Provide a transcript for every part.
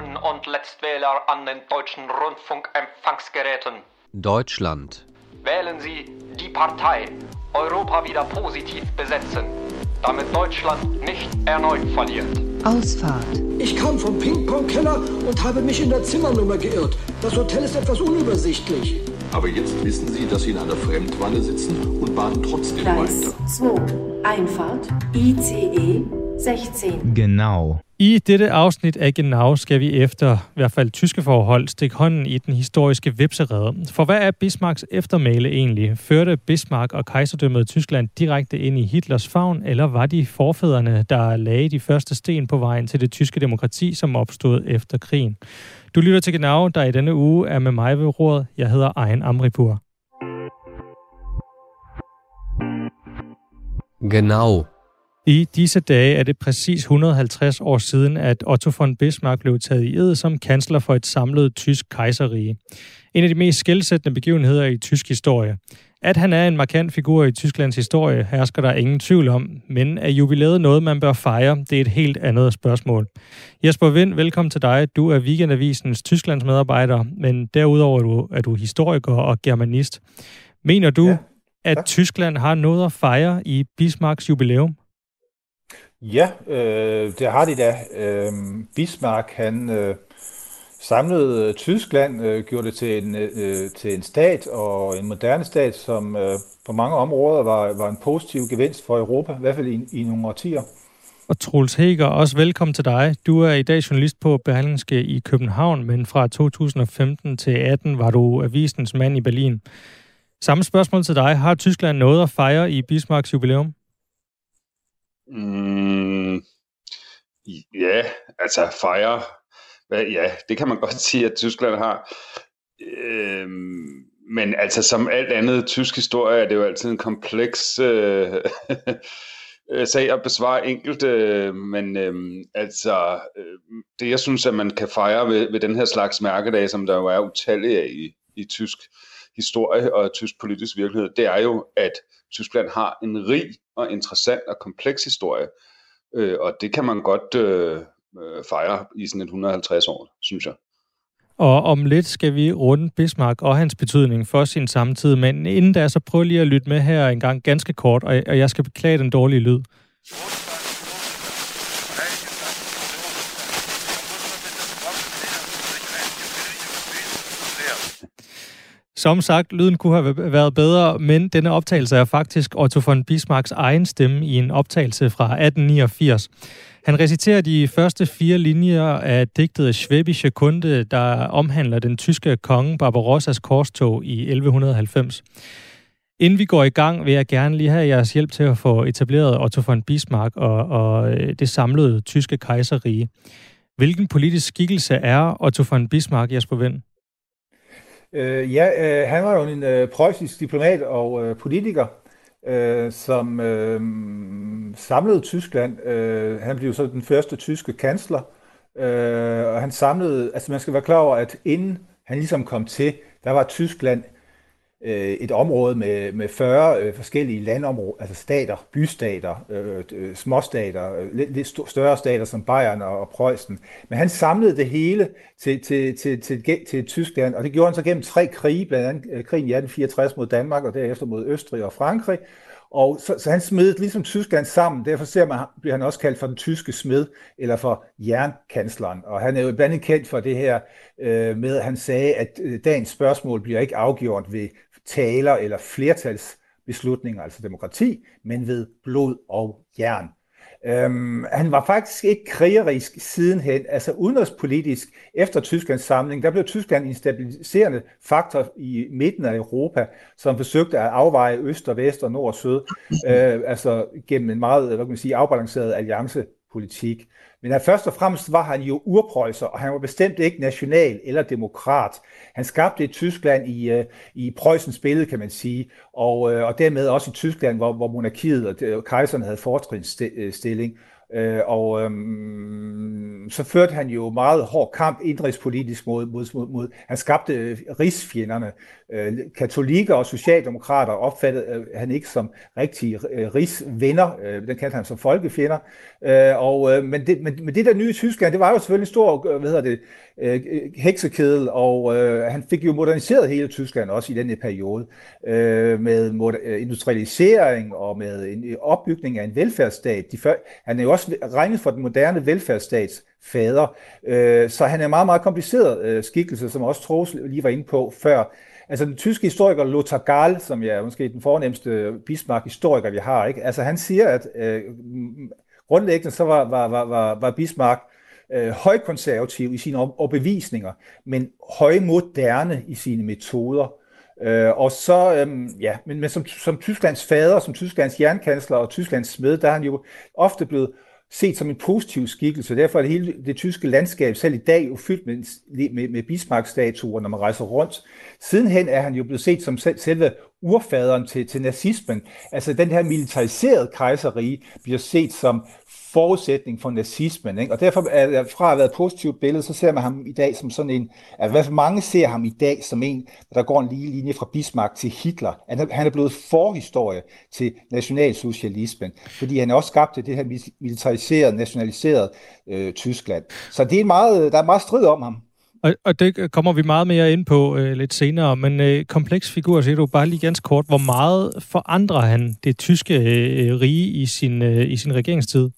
Wählerinnen und Letztwähler an den deutschen Rundfunkempfangsgeräten. Deutschland. Wählen Sie die Partei Europa wieder positiv besetzen, damit Deutschland nicht erneut verliert. Ausfahrt. Ich kam vom Ping-Pong-Keller und habe mich in der Zimmernummer geirrt. Das Hotel ist etwas unübersichtlich. Aber jetzt wissen Sie, dass Sie in einer Fremdwanne sitzen und baden trotzdem Gleis weiter. 2. Einfahrt. ICE 16. Genau. I dette afsnit af Genau skal vi efter, i hvert fald tyske forhold, stikke hånden i den historiske vipserede. For hvad er Bismarcks eftermæle egentlig? Førte Bismarck og kejserdømmet Tyskland direkte ind i Hitlers favn, eller var de forfædrene, der lagde de første sten på vejen til det tyske demokrati, som opstod efter krigen? Du lytter til Genau, der i denne uge er med mig ved rådet. Jeg hedder Ejen Amripur. Genau. I disse dage er det præcis 150 år siden, at Otto von Bismarck blev taget i ed som kansler for et samlet tysk kejserrige. En af de mest skældsættende begivenheder i tysk historie. At han er en markant figur i Tysklands historie, hersker der ingen tvivl om, men er jubilæet noget, man bør fejre? Det er et helt andet spørgsmål. Jesper Vind, velkommen til dig. Du er Weekendavisens Tysklands medarbejder, men derudover er du, er du historiker og germanist. Mener du, Ja, at. Tyskland har noget at fejre i Bismarcks jubilæum? Ja, øh, det har de da. Øh, Bismarck, han øh, samlede øh, Tyskland, øh, gjorde det til en, øh, til en stat og en moderne stat, som øh, på mange områder var, var en positiv gevinst for Europa, i hvert fald i, i nogle årtier. Og Troels Heger, også velkommen til dig. Du er i dag journalist på Berlingske i København, men fra 2015 til 18 var du avisens mand i Berlin. Samme spørgsmål til dig. Har Tyskland noget at fejre i Bismarcks jubilæum? Mm, ja, altså fejre. Ja, det kan man godt sige, at Tyskland har. Øhm, men altså som alt andet tysk historie er det jo altid en kompleks øh, øh sag at besvare enkelt. Øh, men øh, altså øh, det jeg synes, at man kan fejre ved, ved den her slags mærkedag, som der jo er utallige af i, i tysk historie og tysk politisk virkelighed, det er jo, at Tyskland har en rig og interessant og kompleks historie. Øh, og det kan man godt øh, øh fejre i sådan et 150 år, synes jeg. Og om lidt skal vi runde Bismarck og hans betydning for sin samtid, men inden da, så prøv lige at lytte med her en gang ganske kort, og jeg skal beklage den dårlige lyd. Som sagt, lyden kunne have været bedre, men denne optagelse er faktisk Otto von Bismarcks egen stemme i en optagelse fra 1889. Han reciterer de første fire linjer af digtet Schwäbische Kunde, der omhandler den tyske konge Barbarossas korstog i 1190. Inden vi går i gang, vil jeg gerne lige have jeres hjælp til at få etableret Otto von Bismarck og, og øh, det samlede tyske kejserrige. Hvilken politisk skikkelse er Otto von Bismarck, Jesper Vind? Øh, ja, øh, han var jo en øh, preussisk diplomat og øh, politiker, øh, som øh, samlede Tyskland. Øh, han blev så den første tyske kansler, øh, og han samlede, altså man skal være klar over, at inden han ligesom kom til, der var Tyskland øh, et område med, med 40 øh, forskellige landområder, altså stater, bystater, øh, øh, småstater, øh, lidt, lidt større stater som Bayern og, og Preussen. Men han samlede det hele til, til, til, til, til, til Tyskland, og det gjorde han så gennem tre krige, blandt andet øh, krigen i 1864 mod Danmark, og derefter mod Østrig og Frankrig. Og så, så han smed ligesom Tyskland sammen. Derfor ser man, bliver han også kaldt for den tyske smed, eller for jernkansleren. Og han er jo blandt andet kendt for det her øh, med, at han sagde, at øh, dagens spørgsmål bliver ikke afgjort ved taler eller flertalsbeslutninger, altså demokrati, men ved blod og jern. Øhm, han var faktisk ikke krigerisk sidenhen, altså udenrigspolitisk efter Tysklands samling, der blev Tyskland en stabiliserende faktor i midten af Europa, som forsøgte at afveje øst og vest og nord og syd, øh, altså gennem en meget hvad kan man sige, afbalanceret alliancepolitik. Men at først og fremmest var han jo urprøjser, og han var bestemt ikke national eller demokrat. Han skabte et Tyskland i, øh, i Preussens billede, kan man sige, og, øh, og dermed også i Tyskland, hvor, hvor monarkiet og øh, kejserne havde fortrinsstilling. Og øhm, så førte han jo meget hård kamp indrigspolitisk mod, mod, mod, mod han skabte øh, rigsfjenderne. Øh, katolikker og socialdemokrater opfattede øh, han ikke som rigtige øh, rigsvenner, øh, den kaldte han som folkefjender. Øh, og, øh, men, det, men, men det der nye Tyskland, det var jo selvfølgelig en stor øh, hvad hedder det, øh, øh, heksekedel, og øh, han fik jo moderniseret hele Tyskland også i den periode, øh, med moder- industrialisering og med en opbygning af en velfærdsstat. De før, han er jo også regnet for den moderne velfærdsstats fader, øh, så han er en meget, meget kompliceret øh, skikkelse, som også Troels lige var inde på før. Altså den tyske historiker Lothar Gahl, som er måske den fornemmeste Bismarck-historiker, vi har, ikke? Altså han siger, at øh, mm, grundlæggende så var, var, var, var, var Bismarck øh, højkonservativ i sine overbevisninger, men højmoderne i sine metoder. Øh, og så, øh, ja, men, men som, som Tysklands fader, som Tysklands jernkansler og Tysklands smed, der er han jo ofte blevet set som en positiv skikkelse. Derfor er det hele det tyske landskab selv i dag jo fyldt med, med, med Bismarck-statuer, når man rejser rundt. Sidenhen er han jo blevet set som selv, selve urfaderen til, til nazismen. Altså den her militariserede kejserige bliver set som forudsætning for nazismen. Ikke? Og derfor er fra at være et positivt billede, så ser man ham i dag som sådan en, altså hvert mange ser ham i dag som en, der går en lige linje fra Bismarck til Hitler. Han er blevet forhistorie til nationalsocialismen, fordi han også skabte det her militariserede, nationaliserede øh, Tyskland. Så det er meget, der er meget strid om ham. Og, og det kommer vi meget mere ind på øh, lidt senere, men øh, kompleks figur, siger du bare lige ganske kort. Hvor meget forandrer han det tyske øh, øh rige i sin, øh, i sin regeringstid?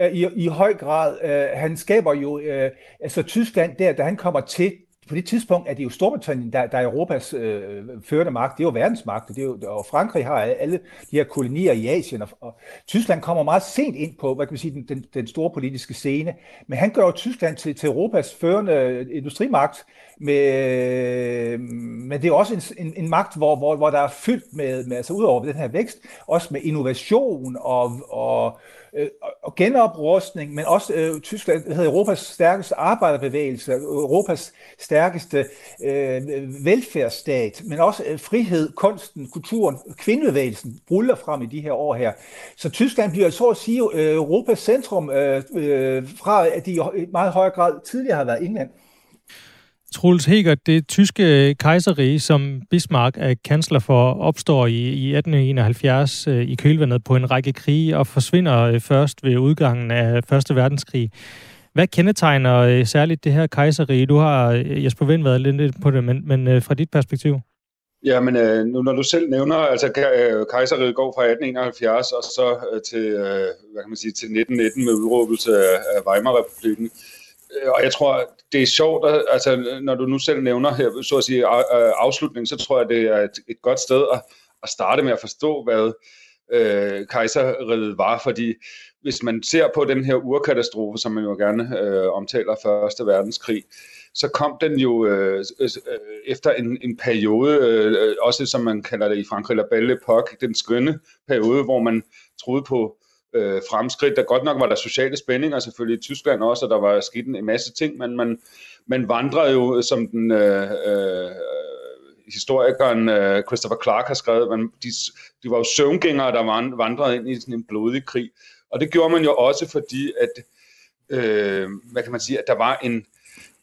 Øh, i, i høj grad. Øh, han skaber jo, øh, altså Tyskland der, da han kommer til, på det tidspunkt er det jo Storbritannien, der, der er Europas øh, førende magt. Det er jo verdensmagt, det er jo, og Frankrig har alle de her kolonier i Asien, og, og Tyskland kommer meget sent ind på, hvad kan man sige, den, den, den store politiske scene. Men han gør jo Tyskland til, til Europas førende øh, industrimagt, med, øh, men det er også en, en, en magt, hvor, hvor, hvor der er fyldt med, med altså udover den her vækst, også med innovation og, og øh, og genoprustning, men også øh, Tyskland havde Europas stærkeste arbejderbevægelse, Europas stærkeste øh, velfærdsstat, men også øh, frihed, kunsten, kulturen, kvindebevægelsen bruller frem i de her år her. Så Tyskland bliver så at sige øh, Europas centrum øh, øh, fra, at de i meget højere grad tidligere har været England. Troels Heger, det tyske øh, kejserige, som Bismarck er kansler for, opstår i, i 1871 øh, i kølvandet på en række krige og forsvinder øh, først ved udgangen af Første Verdenskrig. Hvad kendetegner særligt det her kejserige? Du har, Jesper Vind, været lidt på det, men, men fra dit perspektiv? Ja, men øh, nu når du selv nævner, altså kejseriet går fra 1871 og så øh, til, øh, hvad kan man sige, til 1919 med udråbelse af, af Weimar-republiken. Øh, Øh, og jeg tror, det er sjovt, at, altså, når du nu selv nævner her, så at sige, afslutning, så tror jeg, det er et, et godt sted at, at starte med at forstå, hvad øh, kejseriet var, fordi hvis man ser på den her urkatastrofe, som man jo gerne øh, omtaler Første Verdenskrig, så kom den jo øh, øh, efter en, en periode, øh, også som man kalder det i Frankrig, la belle époque, den skønne periode, hvor man troede på øh, Øh, fremskridt. Der godt nok var der sociale spændinger selvfølgelig i Tyskland også, og der var sket en masse ting, men man, man vandrede jo, som den øh, øh, historikeren øh, Christopher Clark har skrevet, man, de, de var jo søvngængere, der vandrede ind i sådan en blodig krig. Og det gjorde man jo også, fordi at, øh, hvad kan man sige, at der var en,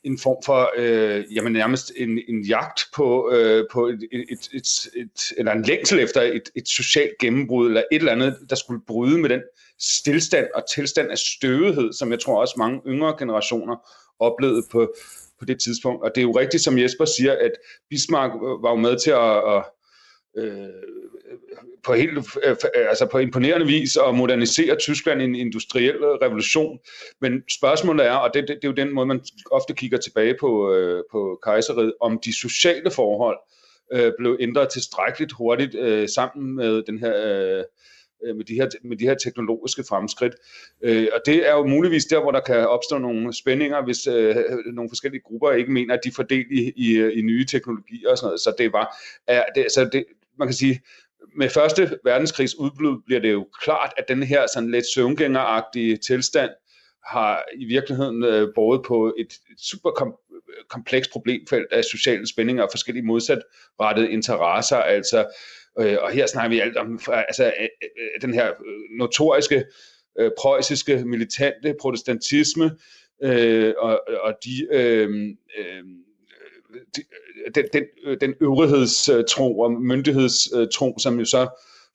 en form for, øh, jamen nærmest en, en jagt på, øh, på et, et, et, et, et, eller en længsel efter et, et socialt gennembrud, eller et eller andet, der skulle bryde med den stillstand og tilstand af støvethed, som jeg tror også mange yngre generationer oplevede på, på det tidspunkt. Og det er jo rigtigt, som Jesper siger, at Bismarck var jo med til at, at øh, på helt øh, altså på imponerende vis at modernisere Tyskland i en industriel revolution. Men spørgsmålet er, og det, det, det er jo den måde, man ofte kigger tilbage på, øh, på kejseriet, om de sociale forhold øh, blev ændret tilstrækkeligt hurtigt øh, sammen med den her øh, Øh, med de her, med de her teknologiske fremskridt. Øh, og det er jo muligvis der, hvor der kan opstå nogle spændinger, hvis øh, nogle forskellige grupper ikke mener, at de får del i, i, i nye teknologier og sådan noget. Så det var, er, det, så det, man kan sige, med første verdenskrigs udbrud bliver det jo klart, at den her sådan lidt søvngængeragtige tilstand har i virkeligheden øh, båret på et, et super kom, komplekst problemfelt af sociale spændinger og forskellige modsatrettede interesser, altså Øh, og her snakker vi alt om øh, altså, øh, øh, den her notoriske øh, preussiske militante protestantisme øh, og, og de, øh, øh, de, den, den, den øvrighedstro og myndighedstro, som jo så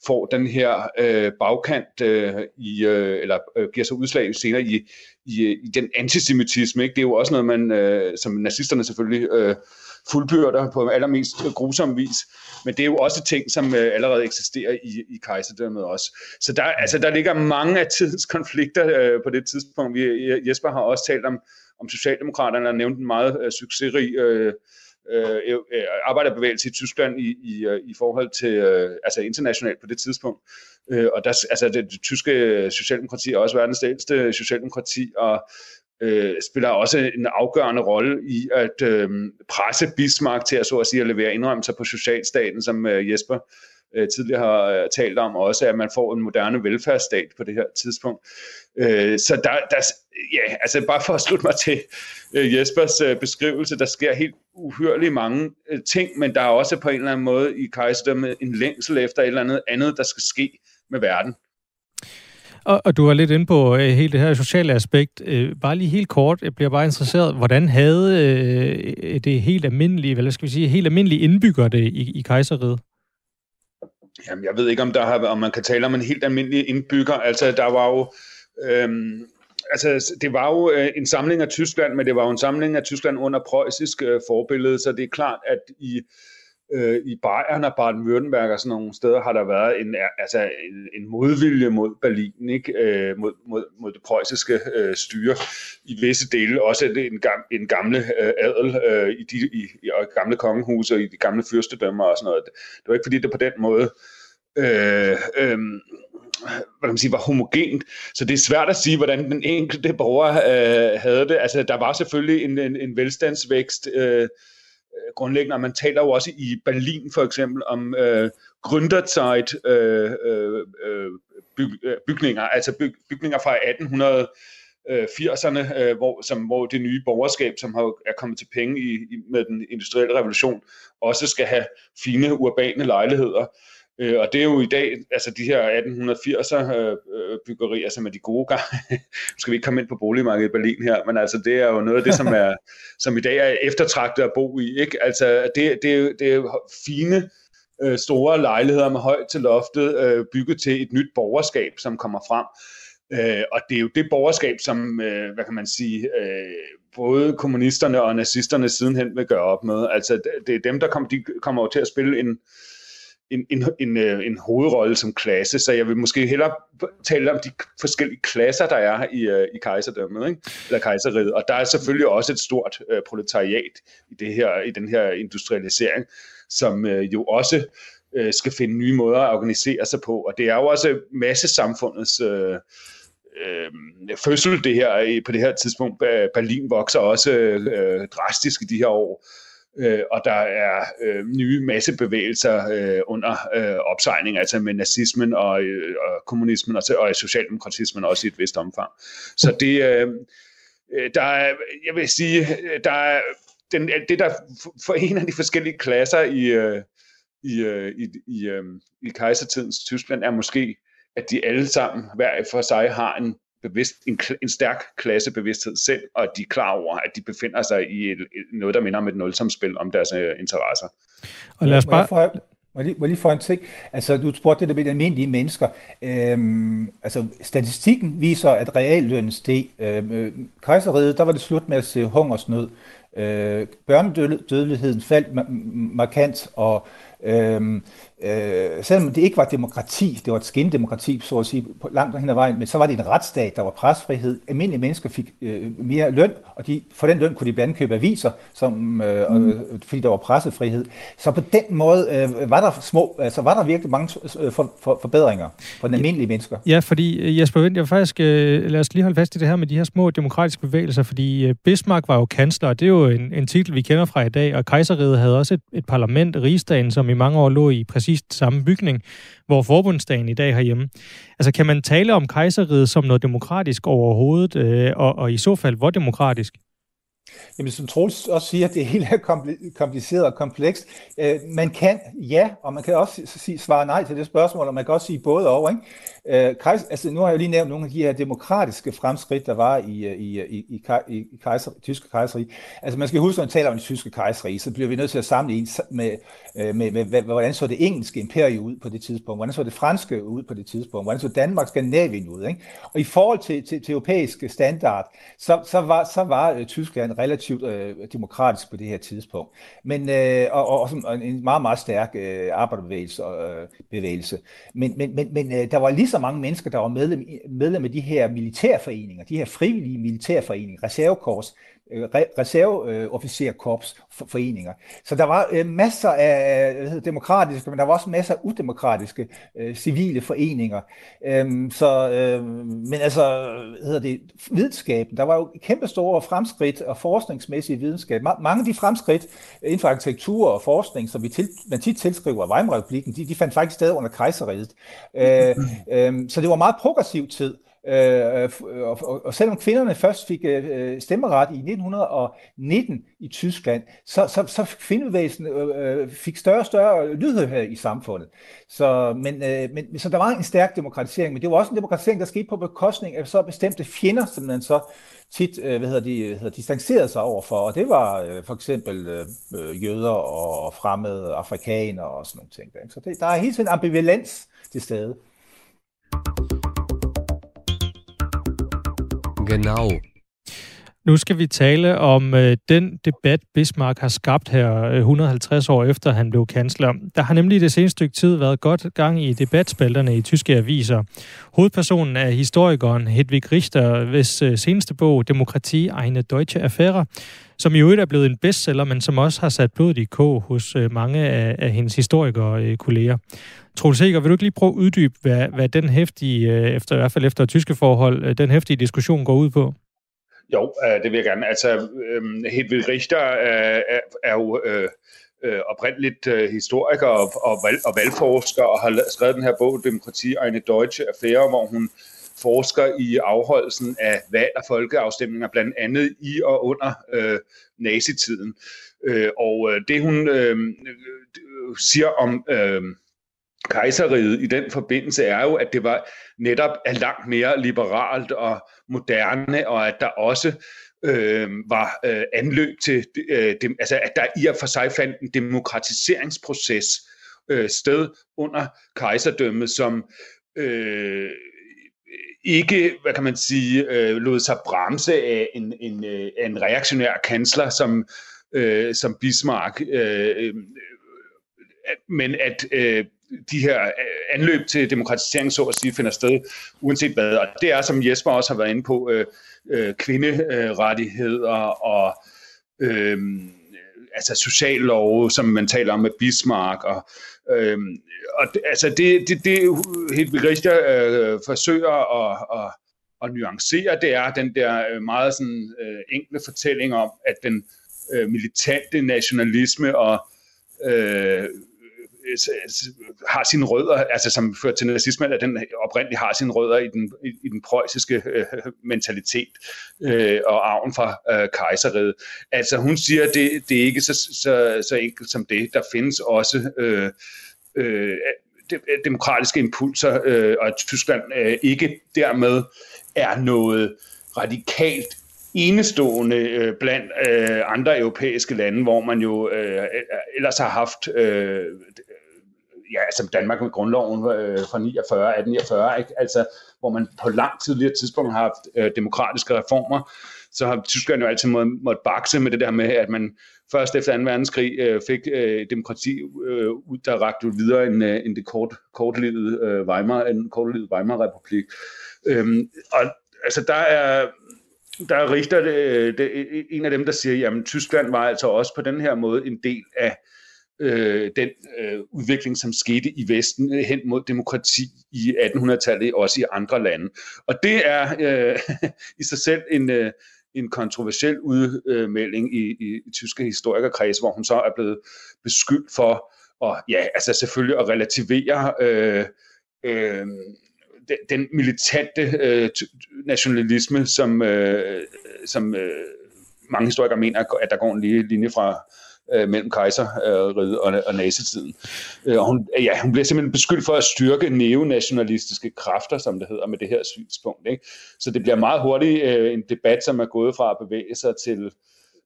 får den her øh, bagkant øh, i, øh, eller øh, giver sig udslag senere i, i, i den antisemitisme. Ikke? Det er jo også noget, man, øh, som nazisterne selvfølgelig øh, fuldbyrder på allermest grusom vis, men det er jo også ting, som øh, allerede eksisterer i, i kejserdømmet også. Så der, altså, der ligger mange af tidens konflikter øh, på det tidspunkt. Vi, Jesper har også talt om, om Socialdemokraterne, og nævnt en meget øh, succesrig øh, øh, øh, arbejderbevægelse i Tyskland i, i, øh, i forhold til, øh, altså internationalt på det tidspunkt. Øh, og der, altså det, det tyske socialdemokrati er også verdens ældste socialdemokrati, og øh, spiller også en afgørende rolle i at øh, presse Bismarck til at, så at, sige, at levere indrømmelser på socialstaten, som øh, Jesper øh, tidligere har øh, talt om, og også at man får en moderne velfærdsstat på det her tidspunkt. Øh, så der, der, ja, altså bare for at slutte mig til øh, Jespers øh, beskrivelse, der sker helt uhyrligt mange øh, ting, men der er også på en eller anden måde i kejserdømmet en længsel efter et eller andet andet, der skal ske med verden. Og, og du var lidt inde på øh, hele det her sociale aspekt. Øh, bare lige helt kort, jeg bliver bare interesseret. Hvordan havde øh, det helt almindelige, hvad skal vi sige, helt almindelige indbygger det i, i kejseriet? Jamen, jeg ved ikke, om, der har, om man kan tale om en helt almindelig indbygger. Altså, der var jo... Øhm, altså, det var jo øh, en samling af Tyskland, men det var jo en samling af Tyskland under preussisk øh, forbillede, så det er klart, at i øh, i Bayern og Baden-Württemberg og sådan nogle steder har der været en, altså en, en modvilje mod Berlin, ikke? Øh, mod, mod, mod det preussiske øh, styre i visse dele, også en, gam, en gamle øh, adel øh, i, de, i, i gamle kongehuse og i de gamle fyrstedømmer og sådan noget. Det var ikke fordi det på den måde øh, øh, hvad man sige, var homogent. Så det er svært at sige, hvordan den enkelte borger øh, havde det. Altså, der var selvfølgelig en, en, en velstandsvækst, Øh, Øh, grundlæggende, og man taler jo også i Berlin for eksempel om øh, Gründerzeit øh, øh, øh byg, øh, bygninger, altså byg, bygninger fra 1800 80'erne, øh, hvor, som, hvor det nye borgerskab, som har, er kommet til penge i, i, med den industrielle revolution, også skal have fine urbane lejligheder. Øh, og det er jo i dag, altså de her 1880'er øh, øh, byggerier, som er de gode gange. nu skal vi ikke komme ind på boligmarkedet i Berlin her, men altså det er jo noget af det, som, er, som i dag er eftertragtet at bo i. Ikke? Altså det, det, det er fine, øh, store lejligheder med højt til loftet, øh, bygget til et nyt borgerskab, som kommer frem. Øh, og det er jo det borgerskab, som, øh, hvad kan man sige, øh, både kommunisterne og nazisterne sidenhen vil gøre op med. Altså det er dem, der kommer, de kommer jo til at spille en, en, en, en, øh, en hovedrolle som klasse, så jeg vil måske hellere tale om de forskellige klasser, der er i, øh, i kejserdømmet, ikke? eller kejseriet. Og der er selvfølgelig også et stort uh, proletariat i, det her, i den her industrialisering, som uh, jo også uh, skal finde nye måder at organisere sig på. Og det er jo også massesamfundets Øh, øh, fødsel det her på det her tidspunkt. Berlin vokser også øh, drastisk i de her år øh, og der er øh, nye massebevægelser øh, under øh, opsejling, altså med nazismen og, øh, og kommunismen og, og socialdemokratismen også i et vist omfang. Så det, øh, øh der er, jeg vil sige, øh, der er den, det, der forener de forskellige klasser i, øh, i, øh, i, i, øh, i kejsertidens Tyskland, er måske, at de alle sammen hver for sig har en bevidst, en, en stærk klassebevidsthed selv, og de er klar over, at de befinder sig i et, noget, der minder om et nulsomspil om deres uh, interesser. Og lad os bare... Må jeg, må lige, må lige få en ting? Altså, du spurgte det der med de almindelige mennesker. Øhm, altså, statistikken viser, at reallønnen steg. Øhm, kejseriet, der var det slut med at se hungersnød. Øh, børnedødeligheden faldt markant, og Øhm, øh, selvom det ikke var demokrati, det var et skindemokrati, så at sige, på langt hen ad vejen, men så var det en retsstat, der var presfrihed. Almindelige mennesker fik øh, mere løn, og de, for den løn kunne de blandt andet købe aviser, som, øh, mm. øh, fordi der var pressefrihed. Så på den måde øh, var der små, altså var der virkelig mange øh, for, for, forbedringer for den almindelige mennesker. Ja, fordi øh, Jesper Vind, jeg faktisk, øh, lad os lige holde fast i det her med de her små demokratiske bevægelser, fordi øh, Bismarck var jo kansler, og det er jo en, en titel, vi kender fra i dag, og kejseriet havde også et, et parlament, Rigsdagen, som i mange år lå i præcis samme bygning, hvor forbundsdagen i dag herhjemme. Altså, kan man tale om kejseriet som noget demokratisk overhovedet, øh, og, og i så fald, hvor demokratisk? Jamen, som Troels også siger, det hele er kompliceret og komplekst. Øh, man kan ja, og man kan også sige, svare nej til det spørgsmål, og man kan også sige både og. Ikke? Øh, kejs, altså, nu har jeg lige nævnt nogle af de her demokratiske fremskridt, der var i, øh, øh, i, i, i, i, i kejser, tyske kejseri. Altså man skal huske, når man taler om det tyske kejseri, så bliver vi nødt til at sammenligne med, med, med, med, med, hvordan så det engelske imperium ud på det tidspunkt, hvordan så det franske ud på det tidspunkt, hvordan så Danmark, Skandinavien ud. Ikke? Og i forhold til, til, til europæiske standard, så, så var, så var Tyskland relativt øh, demokratisk på det her tidspunkt. Men, øh, og, og, og en meget, meget stærk øh, arbejderbevægelse. Øh, bevægelse. Men, men, men, men øh, der var lige så mange mennesker, der var medlem, medlem af de her militærforeninger, de her frivillige militærforeninger, reservekors, Øh, reserveofficerkorps foreninger. Så der var øh, masser af hvad hedder, demokratiske, men der var også masser af udemokratiske øh, civile foreninger. Øhm, så, øh, men altså, hvad hedder det, videnskaben, der var jo kæmpe store fremskridt og forskningsmæssige videnskab. Mange af de fremskridt inden for arkitektur og forskning, som vi til, man tit tilskriver Weimar-republiken, de, de fandt faktisk sted under kejseriet. Øh, øh, så det var meget progressiv tid. Øh, øh, og, og, og selvom kvinderne først fik øh, øh stemmeret i 1919 i Tyskland, så, så, så kvindebevægelsen øh, øh, fik større og større lydhørhed i samfundet. Så, men, øh, men, så der var en stærk demokratisering, men det var også en demokratisering, der skete på bekostning af så bestemte fjender, som man så tit øh, hvad hedder de, hedder, distancerede sig overfor, og det var øh, for eksempel øh, jøder og fremmede afrikanere og sådan nogle ting. Der. Så det, der er helt sådan en ambivalens til stede. Genau. Nu skal vi tale om øh, den debat, Bismarck har skabt her øh, 150 år efter han blev kansler. Der har nemlig i det seneste stykke tid været godt gang i debatspalterne i tyske aviser. Hovedpersonen er historikeren Hedwig Richter, hvis øh, seneste bog, Demokrati, eine deutsche Affäre, som i øvrigt er blevet en bestseller, men som også har sat blodet i kog hos øh, mange af, af hendes historikere øh, kolleger. Troels Heger, vil du ikke lige prøve at uddybe, hvad, hvad den hæftige, øh, efter, i hvert fald efter tyske forhold, øh, den hæftige diskussion går ud på? Jo, øh, det vil jeg gerne. Altså, øh, Hedvig Richter er, er, er jo øh, øh, oprindeligt øh, historiker og, og, valg, og valgforsker, og har skrevet den her bog, Demokrati og en Deutsche Affære, hvor hun forsker i afholdelsen af valg og folkeafstemninger, blandt andet i og under øh, nazitiden. Øh, og øh, det hun øh, siger om øh, kejseriet i den forbindelse er jo, at det var netop er langt mere liberalt og moderne, og at der også øh, var øh, anløb til, øh, dem, altså at der i og for sig fandt en demokratiseringsproces øh, sted under kejserdømmet, som øh, ikke, hvad kan man sige, øh, lod sig bremse af en, en, øh, en reaktionær kansler som, øh, som Bismarck, øh, øh, men at øh, de her øh, anløb til demokratisering, så at sige, finder sted uanset hvad. Og det er, som Jesper også har været inde på, øh, øh, kvinderettigheder og øh, altså sociallov, som man taler om med Bismarck. Og, øh, og det, altså det, det, det Hedvig Richter øh, forsøger at, at, at nuancere, det er den der øh, meget sådan, øh, enkle fortælling om, at den øh, militante nationalisme og øh, har sine rødder, altså som fører til nazisme, eller den oprindeligt har sine rødder i den, i, i den preussiske øh, mentalitet øh, og arven fra øh, kejseriet. Altså hun siger, at det, det er ikke så, så, så enkelt som det. Der findes også øh, øh, demokratiske impulser, øh, og at Tyskland øh, ikke dermed er noget radikalt enestående øh, blandt øh, andre europæiske lande, hvor man jo øh, ellers har haft øh, ja, altså Danmark med grundloven øh, fra 49, 1849, ikke? Altså, hvor man på langt tidligere tidspunkt har haft øh, demokratiske reformer, så har Tyskland jo altid må, måttet bakse med det der med, at man først efter 2. verdenskrig øh, fik øh, demokrati, øh, der rakte videre end, øh, end det kort, kortlivede øh, Weimar, en kortlivede Weimar-republik. Øhm, og altså, der er, der er Richter det, det, en af dem, der siger, jamen Tyskland var altså også på den her måde en del af øh, øh, den øh, udvikling, som skete i Vesten øh, hen mod demokrati i 1800-tallet, også i andre lande. Og det er øh, i sig selv en, øh, en kontroversiel udmelding i, i, i tyske historikerkreds, hvor hun så er blevet beskyldt for at, ja, altså selvfølgelig at relativere øh, øh, den militante øh, nationalisme, som, øh, som øh, mange historikere mener, at der går en lige linje fra øh, mellem kejserriget og, og nazitiden. Øh, og hun, ja, hun bliver simpelthen beskyldt for at styrke neonationalistiske kræfter, som det hedder, med det her synspunkt. Ikke? Så det bliver meget hurtigt øh, en debat, som er gået fra at bevæge sig til,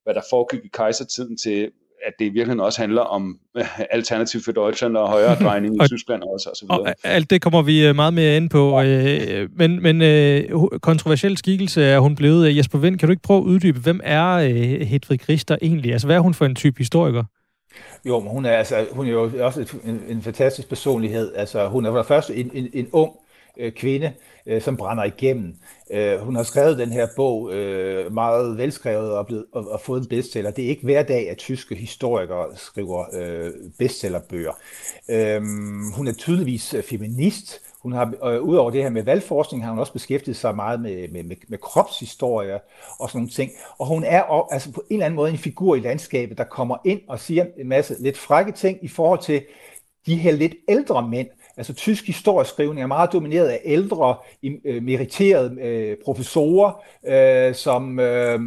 hvad der foregik i kejsertiden, til at det i virkeligheden også handler om øh, alternativ for Deutschland og højere drejning i Tyskland også, og så videre. Og alt det kommer vi øh, meget mere ind på. Øh, men men kontroversiel skikkelse er hun blevet. Jesper Vind, kan du ikke prøve at uddybe, hvem er Hedvig Richter egentlig? Altså, hvad er hun for en type historiker? Jo, men hun er, altså, hun er jo også en, en fantastisk personlighed. Altså, hun er for det første en, en, en ung øh, kvinde, øh, som brænder igennem. Øh, hun har skrevet den her bog øh, meget velskrevet og, blevet, og, og fået en bestseller. Det er ikke hver dag, at tyske historikere skriver øh, bestsellerbøger. Øh, hun er tydeligvis øh, feminist. Hun har, øh, udover det her med valgforskning, har hun også beskæftiget sig meget med, med, med, med kropshistorie og sådan nogle ting. Og hun er altså på en eller anden måde en figur i landskabet, der kommer ind og siger en masse lidt frække ting i forhold til de her lidt ældre mænd, Altså tysk historieskrivning er meget domineret af ældre, øh, meriterede øh, professorer, øh, som øh,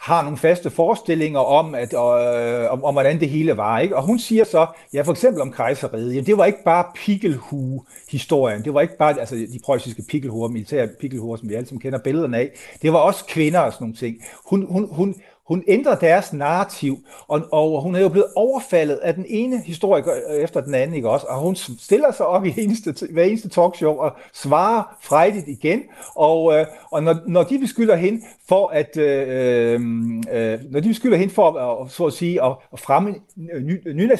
har nogle faste forestillinger om, at, øh, om, om, hvordan det hele var. Ikke? Og hun siger så, ja for eksempel om kejseriet, jamen, det var ikke bare pikkelhue-historien, det var ikke bare altså, de preussiske pikkelhuer, militære pikkelhuer, som vi alle sammen kender billederne af, det var også kvinder og sådan nogle ting. Hun, hun, hun, hun ændrer deres narrativ, og, og hun er jo blevet overfaldet af den ene historiker øh, efter den anden, ikke også? Og hun stiller sig op i eneste, hver eneste talkshow og svarer frejdigt igen. Og, øh, og når, når de beskylder hende for at, øh, øh, øh når de beskylder hende for at, øh, så at sige, at, at fremme ny, ny,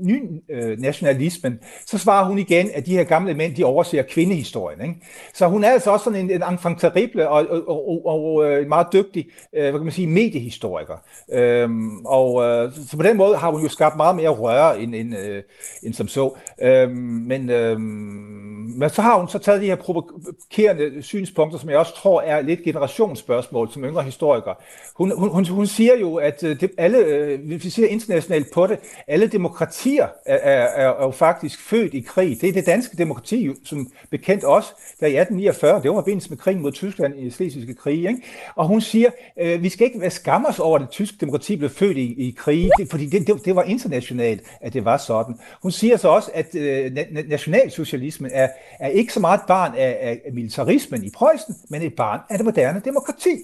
ny, nationalismen, så svarer hun igen, at de her gamle mænd, de overser kvindehistorien. Ikke? Så hun er altså også sådan en, en enfant terrible og, og, og, og, og meget dygtig, øh, hvad kan man sige, mediehistoriker historiker. Øhm, og øh, så på den måde har hun jo skabt meget mere røre end, end, øh, end som så. Øhm, men, øh, men så har hun så taget de her provokerende synspunkter, som jeg også tror er lidt generationsspørgsmål som yngre historiker. Hun, hun, hun, hun siger jo, at øh, det, alle, øh, hvis vi ser internationalt på det, alle demokratier er, er, er, er jo faktisk født i krig. Det er det danske demokrati, som bekendt også, der i 1849, det var forbindelse med krigen mod Tyskland i slesvigske krig. Ikke? Og hun siger, øh, vi skal ikke være skammer os over, at det tyske demokrati blev født i, i krig, det, fordi det, det, det var internationalt, at det var sådan. Hun siger så også, at øh, nationalsocialismen er, er ikke så meget et barn af, af militarismen i Preussen, men et barn af det moderne demokrati.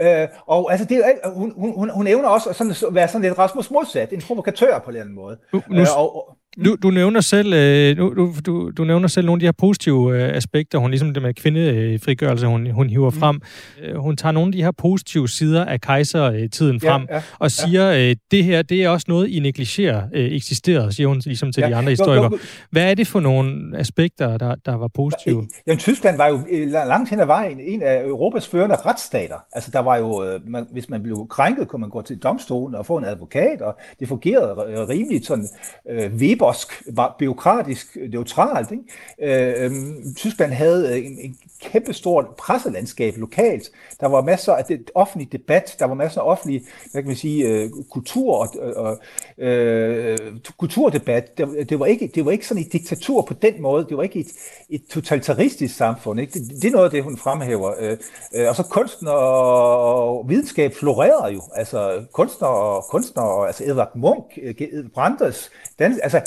Øh, og altså, det, hun, hun, hun evner også at sådan, være sådan lidt Rasmus modsat, en provokatør på en eller anden måde. Nu, nu, øh, og, du, du, nævner selv, øh, du, du, du nævner selv nogle af de her positive øh, aspekter, hun ligesom det med kvindefrigørelse, hun, hun hiver mm. frem. Øh, hun tager nogle af de her positive sider af kejsertiden frem, ja, ja, og siger, ja. øh, det her, det er også noget, I negligerer øh, siger hun ligesom til ja. de andre historikere. Hvad er det for nogle aspekter, der, der var positive? Jamen, Tyskland var jo øh, langt hen ad vejen en af Europas førende retsstater. Altså, der var jo, øh, man, hvis man blev krænket, kunne man gå til domstolen og få en advokat, og det fungerede øh, rimeligt sådan øh, webersk, byråkratisk, øh, neutralt. Ikke? Øh, øhm, Tyskland havde en, en kæmpestort presselandskab lokalt. Der var masser af det, offentlig debat, der var masser af offentlig hvad kan man sige, øh, kultur og, og øh, kulturdebat. Det, det, var ikke, det var ikke sådan et diktatur på den måde. Det var ikke et, et totalitaristisk samfund. Ikke? Det, det er noget af det, hun fremhæver. Øh, og så kunsten og videnskab florerede jo. Altså kunstnere og kunstnere, altså Edvard Munch, øh, Brandes, dans, altså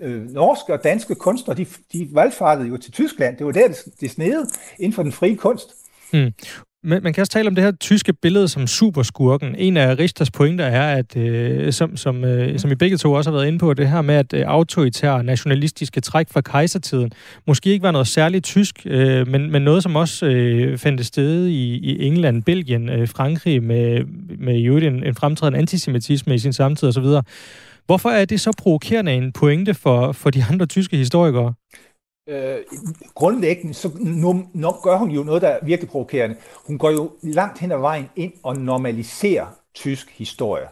øh, norske og danske kunstnere, de, de valgfartede jo til Tyskland. Det var der, det, det snede inden for den frie kunst. Mm. Men man kan også tale om det her tyske billede som superskurken. En af Richters pointer er, at øh, som, som, øh, som I begge to også har været inde på, det her med, at øh, autoritære nationalistiske træk fra kejsertiden måske ikke var noget særligt tysk, øh, men, men noget, som også øh, fandt sted i, i England, Belgien, øh, Frankrig, med, med jo en, en fremtrædende antisemitisme i sin samtid osv. Hvorfor er det så provokerende en pointe for, for de andre tyske historikere? Øh, grundlæggende, så nu, nu gør hun jo noget, der er virkelig provokerende. Hun går jo langt hen ad vejen ind og normaliserer tysk historie.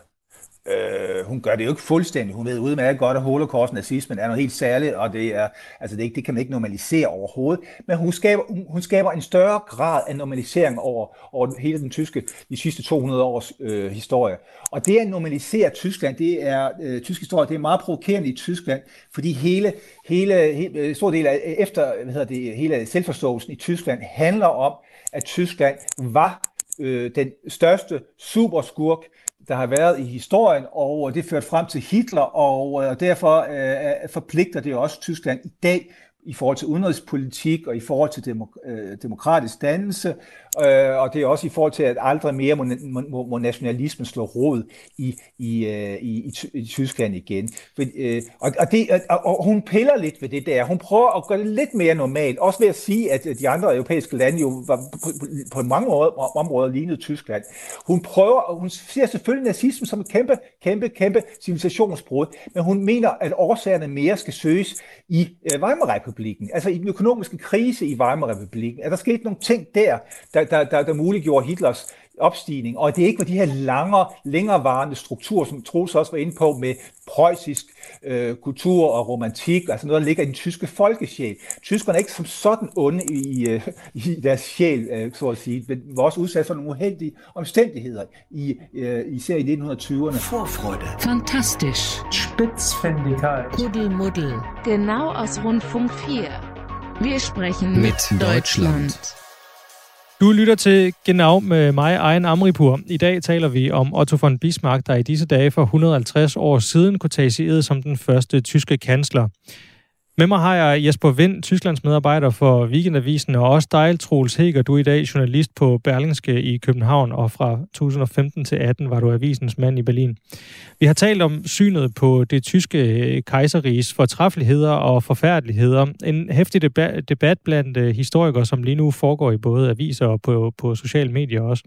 Øh, hun gør det jo ikke fuldstændig. Hun ved udmærket godt, at holocaust nazismen er noget helt særligt, og det, er, altså det, ikke, det kan man ikke normalisere overhovedet. Men hun skaber, hun, hun skaber en større grad af normalisering over, over hele den tyske, de sidste 200 års øh, historie. Og det at normalisere Tyskland, det er øh, tysk historie, det er meget provokerende i Tyskland, fordi hele, hele, hele øh, stor del af efter hvad hedder det, hele selvforståelsen i Tyskland handler om, at Tyskland var øh, den største superskurk, der har været i historien, og det førte frem til Hitler, og øh, derfor øh, forpligter det også Tyskland i dag i forhold til udenrigspolitik og i forhold til demok- øh, demokratisk dannelse, øh, og det er også i forhold til, at aldrig mere må, må, må nationalismen slå rod i, i, øh, i, i, i Tyskland igen. For, øh, og, og, det, og, og hun piller lidt ved det der. Hun prøver at gøre det lidt mere normalt, også ved at sige, at øh, de andre europæiske lande jo var på, på, på mange områder, områder lignede Tyskland. Hun prøver, hun ser selvfølgelig nazismen som et kæmpe, kæmpe, kæmpe civilisationsbrud, men hun mener, at årsagerne mere skal søges i øh, Weimarrepublikken, altså i den økonomiske krise i Weimarrepublikken, at der skete nogle ting der, der, der, der, der muliggjorde Hitlers opstigning, og det ikke var de her langere, længerevarende strukturer, som Troels også var inde på, med preussisk øh, kultur og romantik, altså noget, der ligger i den tyske folkesjæl. Tyskerne er ikke som sådan onde i, øh, i deres sjæl, øh, så at sige, men var også udsat for nogle uheldige omstændigheder, i, øh, især i 1920'erne. Vorfreude. Fantastisch. Spitzfindigkeit. Kuddelmuddel. Genau aus Rundfunk 4. Wir sprechen mit, mit Deutschland. Deutschland. Du lytter til Genau med mig, Ejen Amripur. I dag taler vi om Otto von Bismarck, der i disse dage for 150 år siden kunne tages i ed som den første tyske kansler. Med mig har jeg Jesper Vind, Tysklands medarbejder for Weekendavisen, og også dig, Troels Heger. Du er i dag journalist på Berlingske i København, og fra 2015 til 18 var du avisens mand i Berlin. Vi har talt om synet på det tyske øh, kejserriges fortræffeligheder og forfærdeligheder. En hæftig debat, debat blandt øh, historikere, som lige nu foregår i både aviser og på, på sociale medier også.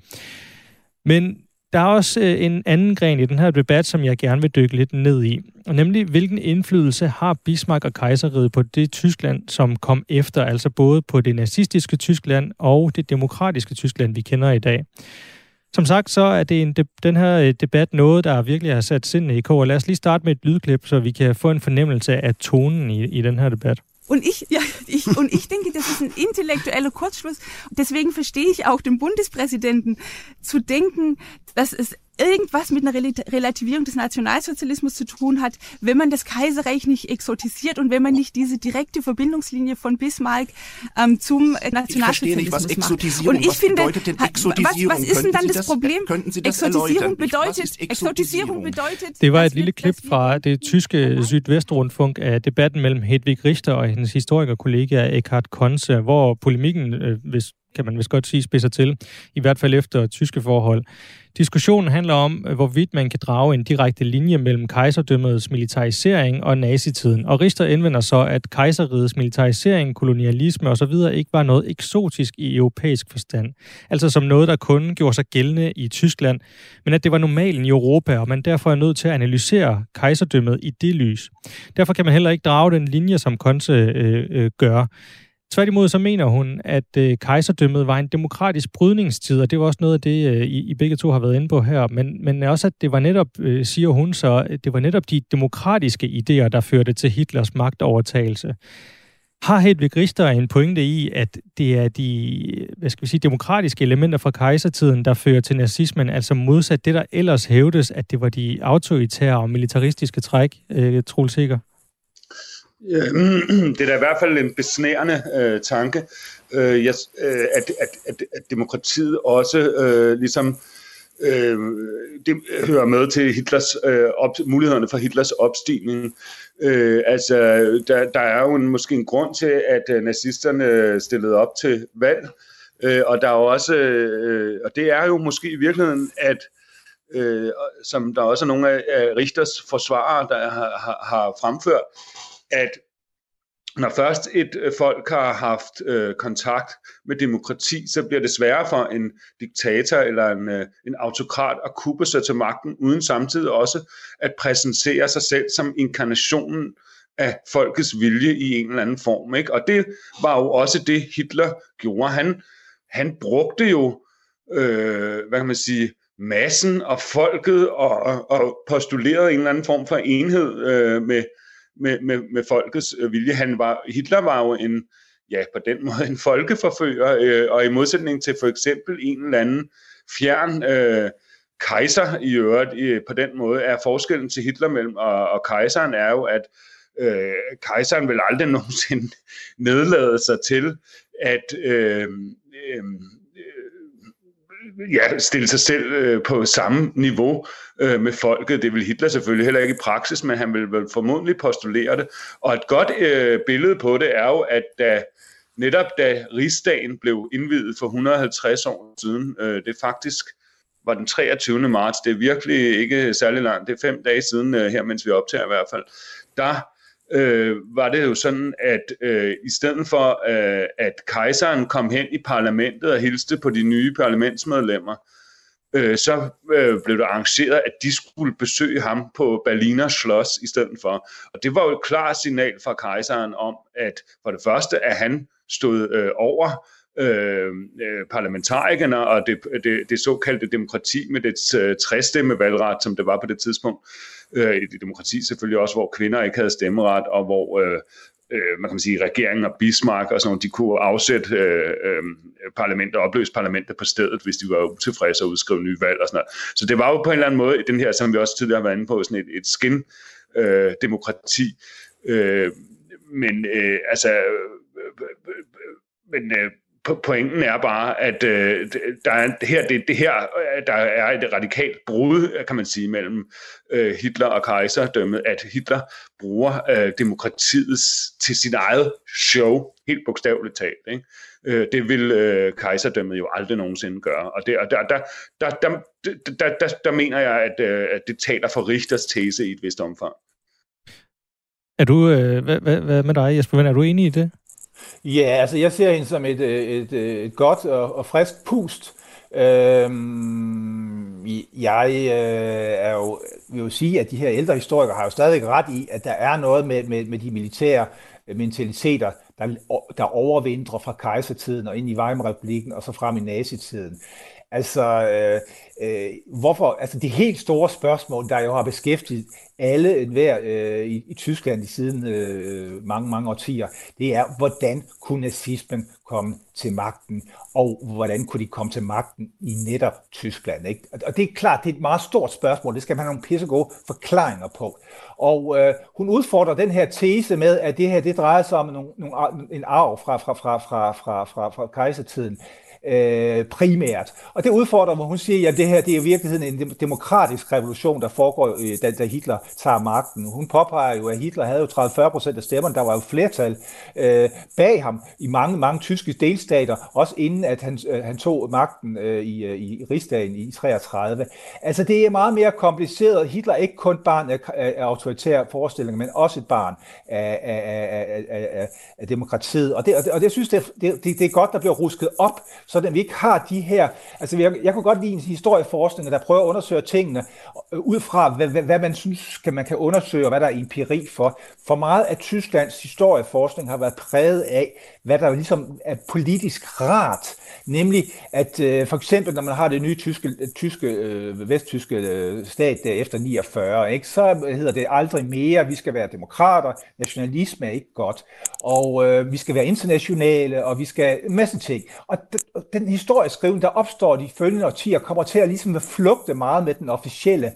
Men der er også øh, en anden gren i den her debat, som jeg gerne vil dykke lidt ned i. Nemlig, hvilken indflydelse har Bismarck og kejseriet på det Tyskland, som kom efter, altså både på det nazistiske Tyskland og det demokratiske Tyskland, vi kender i dag. Som sagt, så er det en de, den her øh, debat noget, der virkelig har sat sindene i kår. Lad os lige starte med et lydklip, så vi kan få en fornemmelse af tonen i, i den her debat. Und ich, ja, ich, und ich denke, das ist ein intellektueller Kurzschluss. Deswegen verstehe ich auch den Bundespräsidenten zu denken, dass es irgendwas mit einer Relativierung des Nationalsozialismus zu tun hat, wenn man das Kaiserreich nicht exotisiert und wenn man nicht diese direkte Verbindungslinie von Bismarck ähm, zum Nationalsozialismus nicht, was Exotisierung, Und ich was finde, bedeutet denn Exotisierung? Was, was ist denn dann das, das Problem? Könnten Sie das Exotisierung erläutern? bedeutet, Exotisierung bedeutet... Det var et lille klip fra det tyske Sydvestrundfunk af debatten mellem Hedvig Richter og hendes historikerkollega Eckhard Konse, hvor polemikken, øh, hvis kan man vist godt sige, spidser til, i hvert fald efter tyske forhold. Diskussionen handler om, øh, hvorvidt man kan drage en direkte linje mellem kejserdømmets militarisering og nazitiden. Og Richter indvender så, at kejserrigets militarisering, kolonialisme osv. ikke var noget eksotisk i europæisk forstand. Altså som noget, der kun gjorde sig gældende i Tyskland, men at det var normalen i Europa, og man derfor er nødt til at analysere kejserdømmet i det lys. Derfor kan man heller ikke drage den linje, som Konse øh, øh, gør. Tværtimod så mener hun, at øh, kejserdømmet var en demokratisk brydningstid, og det var også noget af det, øh, I, I begge to har været inde på her, men, men også, at det var netop, øh, siger hun så, det var netop de demokratiske idéer, der førte til Hitlers magtovertagelse. Har Hedvig Richter en pointe i, at det er de hvad skal vi sige, demokratiske elementer fra kejsertiden, der fører til nazismen, altså modsat det, der ellers hævdes, at det var de autoritære og militaristiske træk, øh, Troels Sikker? Ja, det er da i hvert fald en besnærende øh, tanke, øh, jeg, øh, at, at, at, at demokratiet også øh, ligesom øh, det hører med til Hitlers øh, op, mulighederne for Hitlers opstigning. Øh, altså, der, der er jo en, måske en grund til, at øh, nazisterne stillede op til valg, øh, og der er jo også, øh, og det er jo måske i virkeligheden, at øh, som der også er nogle af, af Richters forsvarere, der har, har, har fremført, at når først et øh, folk har haft øh, kontakt med demokrati, så bliver det sværere for en diktator eller en, øh, en autokrat at kuppe sig til magten, uden samtidig også at præsentere sig selv som inkarnationen af folkets vilje i en eller anden form. Ikke? Og det var jo også det, Hitler gjorde. Han, han brugte jo, øh, hvad kan man sige, massen og folket og, og postulerede en eller anden form for enhed øh, med, med, med, med folkets øh, vilje. Han var, Hitler var jo en, ja, på den måde en folkeforfører, øh, og i modsætning til for eksempel en eller anden fjern øh, kejser i øvrigt, øh, på den måde er forskellen til Hitler mellem og, og kejseren er jo, at øh, kejseren vil aldrig nogensinde nedlade sig til at øh, øh, ja, stille sig selv øh, på samme niveau øh, med folket. Det vil Hitler selvfølgelig heller ikke i praksis, men han vil vel formodentlig postulere det. Og et godt øh, billede på det er jo, at da, netop da rigsdagen blev indvidet for 150 år siden, øh, det faktisk var den 23. marts, det er virkelig ikke særlig langt, det er fem dage siden øh, her, mens vi optager i hvert fald, der øh, var det jo sådan, at øh, i stedet for, øh, at kejseren kom hen i parlamentet og hilste på de nye parlamentsmedlemmer, øh, så øh, blev det arrangeret, at de skulle besøge ham på Berliner Schloss i stedet for. Og det var jo et klart signal fra kejseren om, at for det første, at han stod øh, over øh, øh parlamentarikerne og det, det, det såkaldte demokrati med dets øh, træstemme valgret, som det var på det tidspunkt. Øh, et demokrati selvfølgelig også, hvor kvinder ikke havde stemmeret, og hvor øh, øh, man kan sige, regeringen og Bismarck og sådan noget, de kunne afsætte øh, øh, parlamentet, opløse parlamentet på stedet, hvis de var utilfredse og udskrive nye valg og sådan noget. Så det var jo på en eller anden måde, den her, som vi også tidligere har været inde på, sådan et, et skin øh, demokrati. Øh, men øh, altså, øh, øh, øh, øh men øh, pointen er bare, at øh, der er det her, det, det her, øh, der er et radikalt brud, kan man sige, mellem øh, Hitler og kejserdømmet, at Hitler bruger øh, demokratiet til sin eget show, helt bogstaveligt talt. Ikke? Øh, det vil øh, kejserdømmet jo aldrig nogensinde gøre. Og, det, og der, der, der, der, der, der, der mener jeg, at, øh, at det taler for Richters tese i et vist omfang. Er du, øh, hvad, hvad, hvad med dig, Jesper? Er du enig i det? Ja, altså jeg ser hende som et, øh, et, øh, et godt og, og frisk pust. Øhm, jeg øh, er jo, vil jo sige, at de her ældre historikere har jo stadig ret i, at der er noget med, med, med de militære øh, mentaliteter, der, der overvindrer fra kejsertiden og ind i Weimar-republiken og så frem i nazitiden. Altså, øh, øh, hvorfor, altså det helt store spørgsmål, der jo har beskæftiget alle enhver øh, i, i Tyskland i siden øh, mange, mange årtier, det er, hvordan kunne nazismen komme til magten, og hvordan kunne de komme til magten i netop Tyskland. Ikke? Og det er klart, det er et meget stort spørgsmål, det skal man have nogle pissegode forklaringer på. Og øh, hun udfordrer den her tese med, at det her det drejer sig om nogle, nogle, en arv fra, fra, fra, fra, fra, fra, fra kejsertiden øh, primært. Og det udfordrer, hvor hun siger, at det her det er i virkeligheden en demokratisk revolution, der foregår, øh, da, da Hitler tager magten. Hun påpeger jo, at Hitler havde jo 30-40 procent af stemmerne. Der var jo flertal øh, bag ham i mange, mange tyske delstater, også inden at han, øh, han tog magten øh, i, øh, i Rigsdagen i 33. Altså det er meget mere kompliceret. Hitler er ikke kun barn af, af, af autoritære forestillinger, men også et barn af, af, af, af, af, af demokratiet. Og det, og det, og det synes det, det, det er godt, der bliver rusket op, så at vi ikke har de her... Altså, jeg, jeg kunne godt lide en historieforskning, der prøver at undersøge tingene øh, ud fra, hvad, hvad, hvad man synes, kan, man kan undersøge, og hvad der er empiri for. For meget af Tysklands historieforskning har været præget af, hvad der ligesom er politisk rart. Nemlig, at øh, for eksempel, når man har det nye tyske, tyske øh, vesttyske øh, stat der efter 49, ikke, så hedder det aldrig mere, vi skal være demokrater, nationalisme er ikke godt, og øh, vi skal være internationale, og vi skal masse ting. Og den historieskrivning, der opstår de følgende årtier, kommer til at ligesom flugte meget med den officielle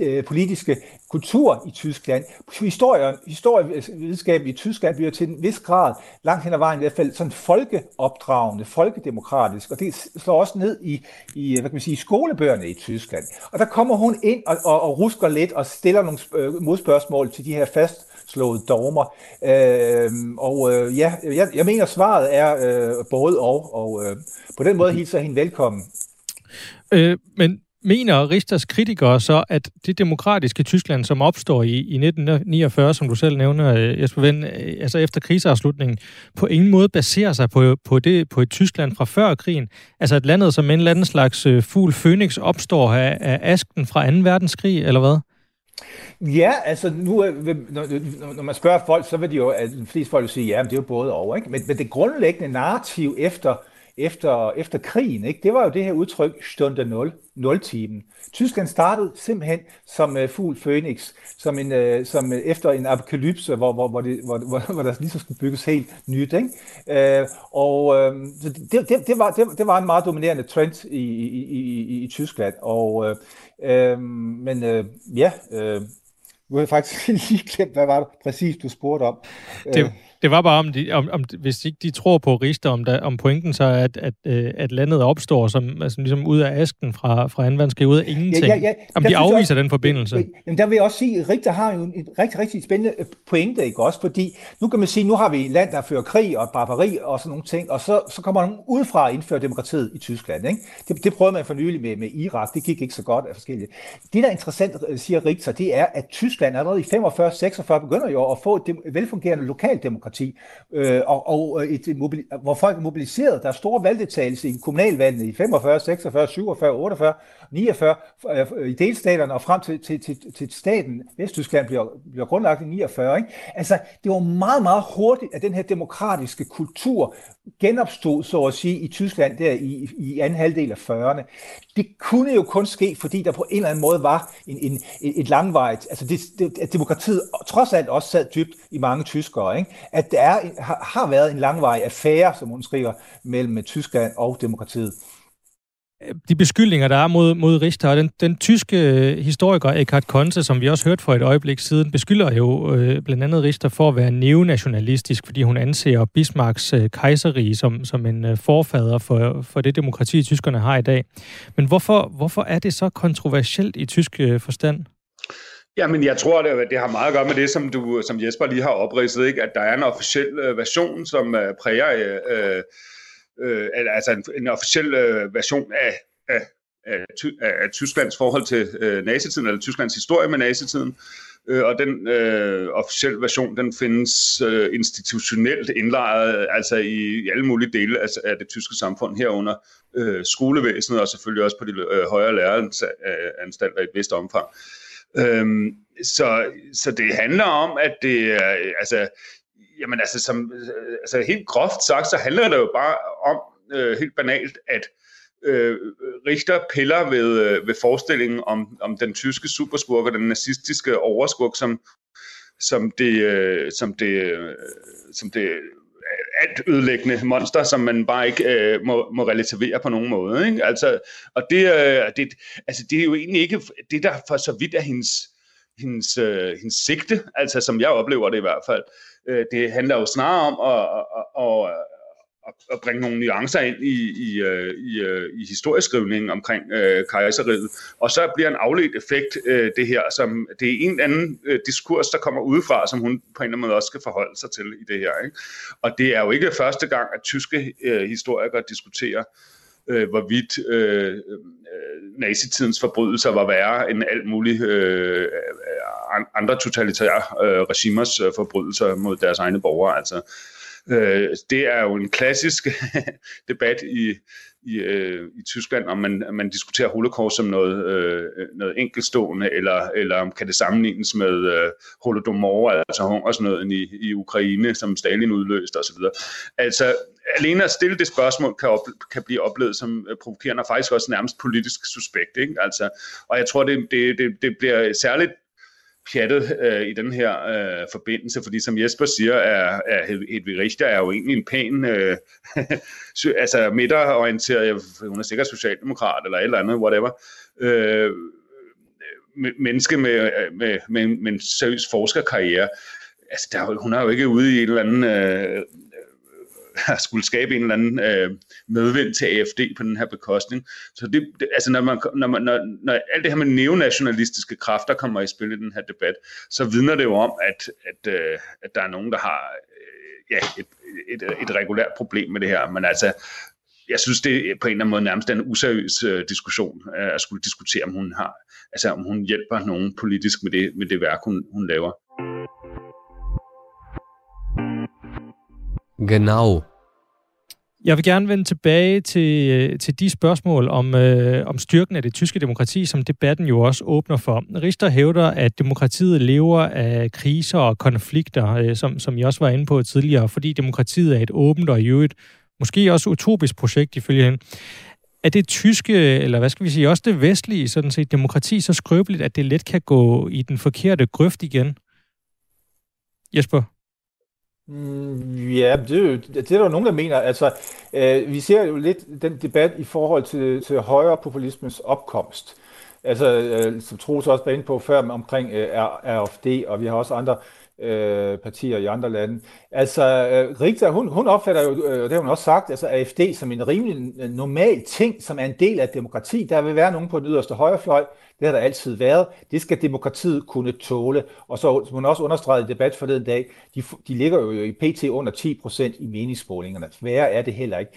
øh, politiske kultur i Tyskland. Historien, historievidenskaben i Tyskland bliver til en vis grad, langt hen ad vejen i hvert fald, sådan folkeopdragende, folkedemokratisk, og det slår også ned i, i hvad kan man sige, skolebøgerne i Tyskland. Og der kommer hun ind og, og, og rusker lidt og stiller nogle øh, modspørgsmål til de her fast slået dogmer. Øh, og øh, ja, jeg, jeg mener, svaret er øh, både og, og øh, på den måde hilser jeg hende velkommen. Øh, men mener Richters kritikere så, at det demokratiske Tyskland, som opstår i, i 1949, som du selv nævner, øh, Jesper Vind, øh, altså efter krigsafslutningen, på ingen måde baserer sig på, på, det, på et Tyskland fra før krigen? Altså et landet som en eller anden slags øh, fugl Phoenix opstår af, af asken fra 2. verdenskrig, eller hvad? Ja, altså nu, når, når man spørger folk, så vil de jo, at de fleste folk vil sige, ja, men det er jo både over. Ikke? Men, men det grundlæggende narrativ efter, efter, efter krigen, ikke? det var jo det her udtryk, stunde 0, 0-timen. Tyskland startede simpelthen som uh, fugl Phoenix, som, en, uh, som uh, efter en apokalypse, hvor, hvor, hvor, det, hvor, hvor, hvor der ligesom skulle bygges helt nyt. Ikke? Uh, og uh, det, det, det, var, det, det var en meget dominerende trend i, i, i, i Tyskland. Og, uh, uh, men uh, ja, uh, nu har jeg faktisk lige glemt, hvad var det præcis, du spurgte om. Det, Det var bare, om, de, om, om hvis ikke de tror på Richter, om, der, om pointen så er, at, at, øh, at landet opstår som, altså, ligesom ud af asken fra, fra 2. verdenskrig, ud af ingenting. Ja, ja, ja. Om de afviser også, den forbindelse. Jamen, der vil jeg også sige, at Richter har jo en rigtig, rigtig spændende øh, pointe, ikke også? Fordi nu kan man sige, nu har vi et land, der fører krig og barbari og sådan nogle ting, og så, så kommer nogen udefra at indføre demokratiet i Tyskland. Ikke? Det, det prøvede man for nylig med, med Irak, det gik ikke så godt af forskellige. Det, der er interessant, øh, siger Richter, det er, at Tyskland allerede i 45-46 begynder jo at få et velfungerende lokaldemokrati, øh, og, og øh, et, hvor folk er mobiliseret. Der er store valgdeltagelse i kommunalvalgene i 45, 46, 47, 48, 49 øh, øh, i delstaterne og frem til, til, til, til staten. Vesttyskland bliver, bliver grundlagt i 49. Ikke? Altså, det var meget, meget hurtigt, at den her demokratiske kultur genopstod, så at sige, i Tyskland der i, i anden halvdel af 40'erne. Det kunne jo kun ske, fordi der på en eller anden måde var en, en, et langvejt, altså det, det, at demokratiet trods alt også sad dybt i mange tyskere, ikke? at der er, har, har været en langvarig affære, som hun skriver, mellem Tyskland og demokratiet de beskyldninger, der er mod, mod Richter, den, den tyske øh, historiker Eckhard Konze, som vi også hørte for et øjeblik siden, beskylder jo øh, blandt andet Richter for at være neonationalistisk, fordi hun anser Bismarcks øh, kejserige som, som en øh, forfader for, for det demokrati, tyskerne har i dag. Men hvorfor, hvorfor er det så kontroversielt i tysk øh, forstand? Jamen, jeg tror, det, det har meget at gøre med det, som, du, som Jesper lige har opridset, ikke? at der er en officiel øh, version, som øh, præger... Øh, øh øh, altså en, en officiel øh, version af, af, af, af Tysklands forhold til øh, nazitiden, eller Tysklands historie med nazitiden. Øh, og den øh, officielle version, den findes øh, institutionelt indlejret, altså i, i alle mulige dele af, af det tyske samfund, herunder øh, skolevæsenet, og selvfølgelig også på de øh, højere læreanstalter i et vist omfang. Øhm, så, så det handler om, at det er, altså, Jamen altså, som, øh, altså helt groft sagt, så handler det jo bare om, øh, helt banalt, at øh, Richter piller ved, øh, ved forestillingen om, om den tyske superskurk og den nazistiske overskurk, som, som det, øh, som det, øh, som det alt ødelæggende monster, som man bare ikke øh, må, må relativere på nogen måde. Ikke? Altså, og det, øh, det, altså, det er jo egentlig ikke det, der for så vidt er hendes, hendes, øh, hendes sigte, altså som jeg oplever det i hvert fald. Øh, Øh, det handler jo snarere om at, at, at, at bringe nogle nuancer ind i, i, øh, i, øh, i historieskrivningen omkring øh, kejseriet. Og så bliver en afledt effekt øh, det her, som det er en anden øh, diskurs, der kommer udefra, som hun på en eller anden måde også skal forholde sig til i det her. Ikke? Og det er jo ikke første gang, at tyske øh, historikere diskuterer, øh, hvorvidt øh, nazitidens forbrydelser var værre end alt muligt øh, andre totalitære øh, regimers øh, forbrydelser mod deres egne borgere. Altså, øh, det er jo en klassisk debat i, i, øh, i Tyskland, om man, man diskuterer holocaust som noget, øh, noget enkelstående, eller, eller om kan det sammenlignes med øh, holodomor, altså hungersnøden i, i Ukraine, som Stalin udløste osv. Altså, alene at stille det spørgsmål kan, op, kan blive oplevet som øh, provokerende, og faktisk også nærmest politisk suspekt. Ikke? Altså, og jeg tror, det, det, det, det bliver særligt pjattet øh, i den her øh, forbindelse, fordi som Jesper siger, er, er Hedvig Richter er jo egentlig en pæn, øh, altså midterorienteret, hun er sikkert socialdemokrat eller et eller andet, whatever, øh, menneske med, med, med, med en seriøs forskerkarriere. Altså, der, hun er jo ikke ude i en eller anden øh, skulle skabe en eller anden øh, medvind til AFD på den her bekostning. Så det, det altså når, man, når, man, når, når alt det her med neonationalistiske kræfter kommer i spil i den her debat, så vidner det jo om, at, at, øh, at der er nogen, der har øh, ja, et, et, et regulært problem med det her. Men altså, jeg synes, det er på en eller anden måde nærmest en useriøs øh, diskussion, øh, at skulle diskutere, om hun har, altså om hun hjælper nogen politisk med det, med det værk, hun, hun laver. Genau. Jeg vil gerne vende tilbage til, øh, til de spørgsmål om, øh, om styrken af det tyske demokrati, som debatten jo også åbner for. Richter hævder, at demokratiet lever af kriser og konflikter, øh, som, som I også var inde på tidligere, fordi demokratiet er et åbent og i øvrigt måske også utopisk projekt ifølge hende. Er det tyske, eller hvad skal vi sige, også det vestlige sådan set, demokrati så skrøbeligt, at det let kan gå i den forkerte grøft igen? Jesper? Mm, ja, det, det er der jo nogen, der mener. Altså, øh, vi ser jo lidt den debat i forhold til, til højre populismens opkomst. Altså, øh, som Troels også var inde på før, omkring øh, RFD, og vi har også andre øh, partier i andre lande. Altså, øh, Rita, hun, hun opfatter jo, øh, det har hun også sagt, altså AFD som en rimelig øh, normal ting, som er en del af demokrati. Der vil være nogen på den yderste højrefløj, det har der altid været. Det skal demokratiet kunne tåle. Og så, som hun også understregede i debat forleden dag, de, de ligger jo i pt. under 10 procent i meningsmålingerne. Værre er det heller ikke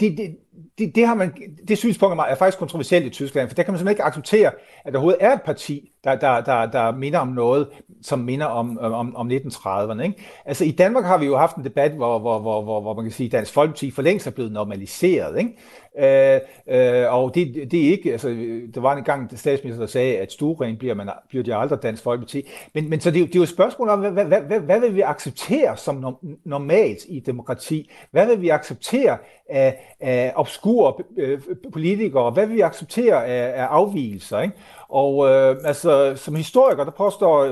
det, det, det, det, har man, det synspunkt er faktisk kontroversielt i Tyskland, for der kan man simpelthen ikke acceptere, at der overhovedet er et parti, der, der, der, der minder om noget, som minder om, øh, om, om 1930'erne. Ikke? Altså i Danmark har vi jo haft en debat, hvor, hvor, hvor, hvor, hvor man kan sige, at Dansk Folkeparti for længst er blevet normaliseret. Ikke? Øh, øh, og det, det er ikke, altså, der var en gang statsminister, der sagde, at stueren bliver, man, bliver de aldrig Dansk Folkeparti. Men, men så det, det er jo et spørgsmål om, hvad, hvad, hvad, hvad vil vi acceptere som normalt i demokrati? Hvad vil vi acceptere af, af obskure øh, politikere? Hvad vil vi acceptere af, af afvielser? Ikke? Og øh, altså, som historiker, der påstår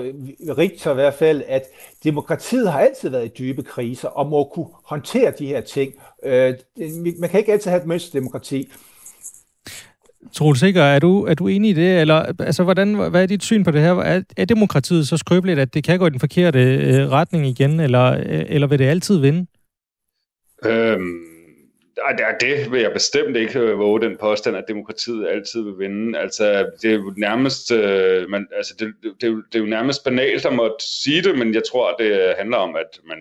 Richter i hvert fald, at demokratiet har altid været i dybe kriser og må kunne håndtere de her ting. Øh, man kan ikke altid have et mønsterdemokrati. Troels Sikker, er du, er du enig i det? Eller, altså, hvordan, hvad er dit syn på det her? Er, er demokratiet så skrøbeligt, at det kan gå i den forkerte øh, retning igen, eller, øh, eller vil det altid vinde? Øhm, det vil jeg bestemt ikke øh, våge den påstand, at demokratiet altid vil vinde. Altså, det er jo nærmest, øh, man, altså, det, det, det, er jo, det er jo nærmest banalt at måtte sige det, men jeg tror, det handler om, at man,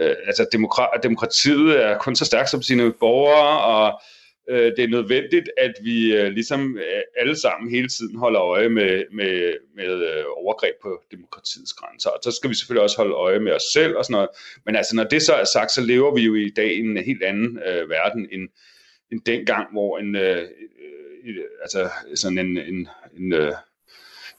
øh, altså, demokra- demokratiet er kun så stærkt som sine borgere, og øh, det er nødvendigt, at vi øh, ligesom øh, alle sammen hele tiden holder øje med, med, med øh, overgreb på demokratiets grænser. Og så skal vi selvfølgelig også holde øje med os selv og sådan noget. Men altså, når det så er sagt, så lever vi jo i dag i en helt anden øh, verden end, end dengang, hvor en, øh, øh, altså sådan en, en, en øh,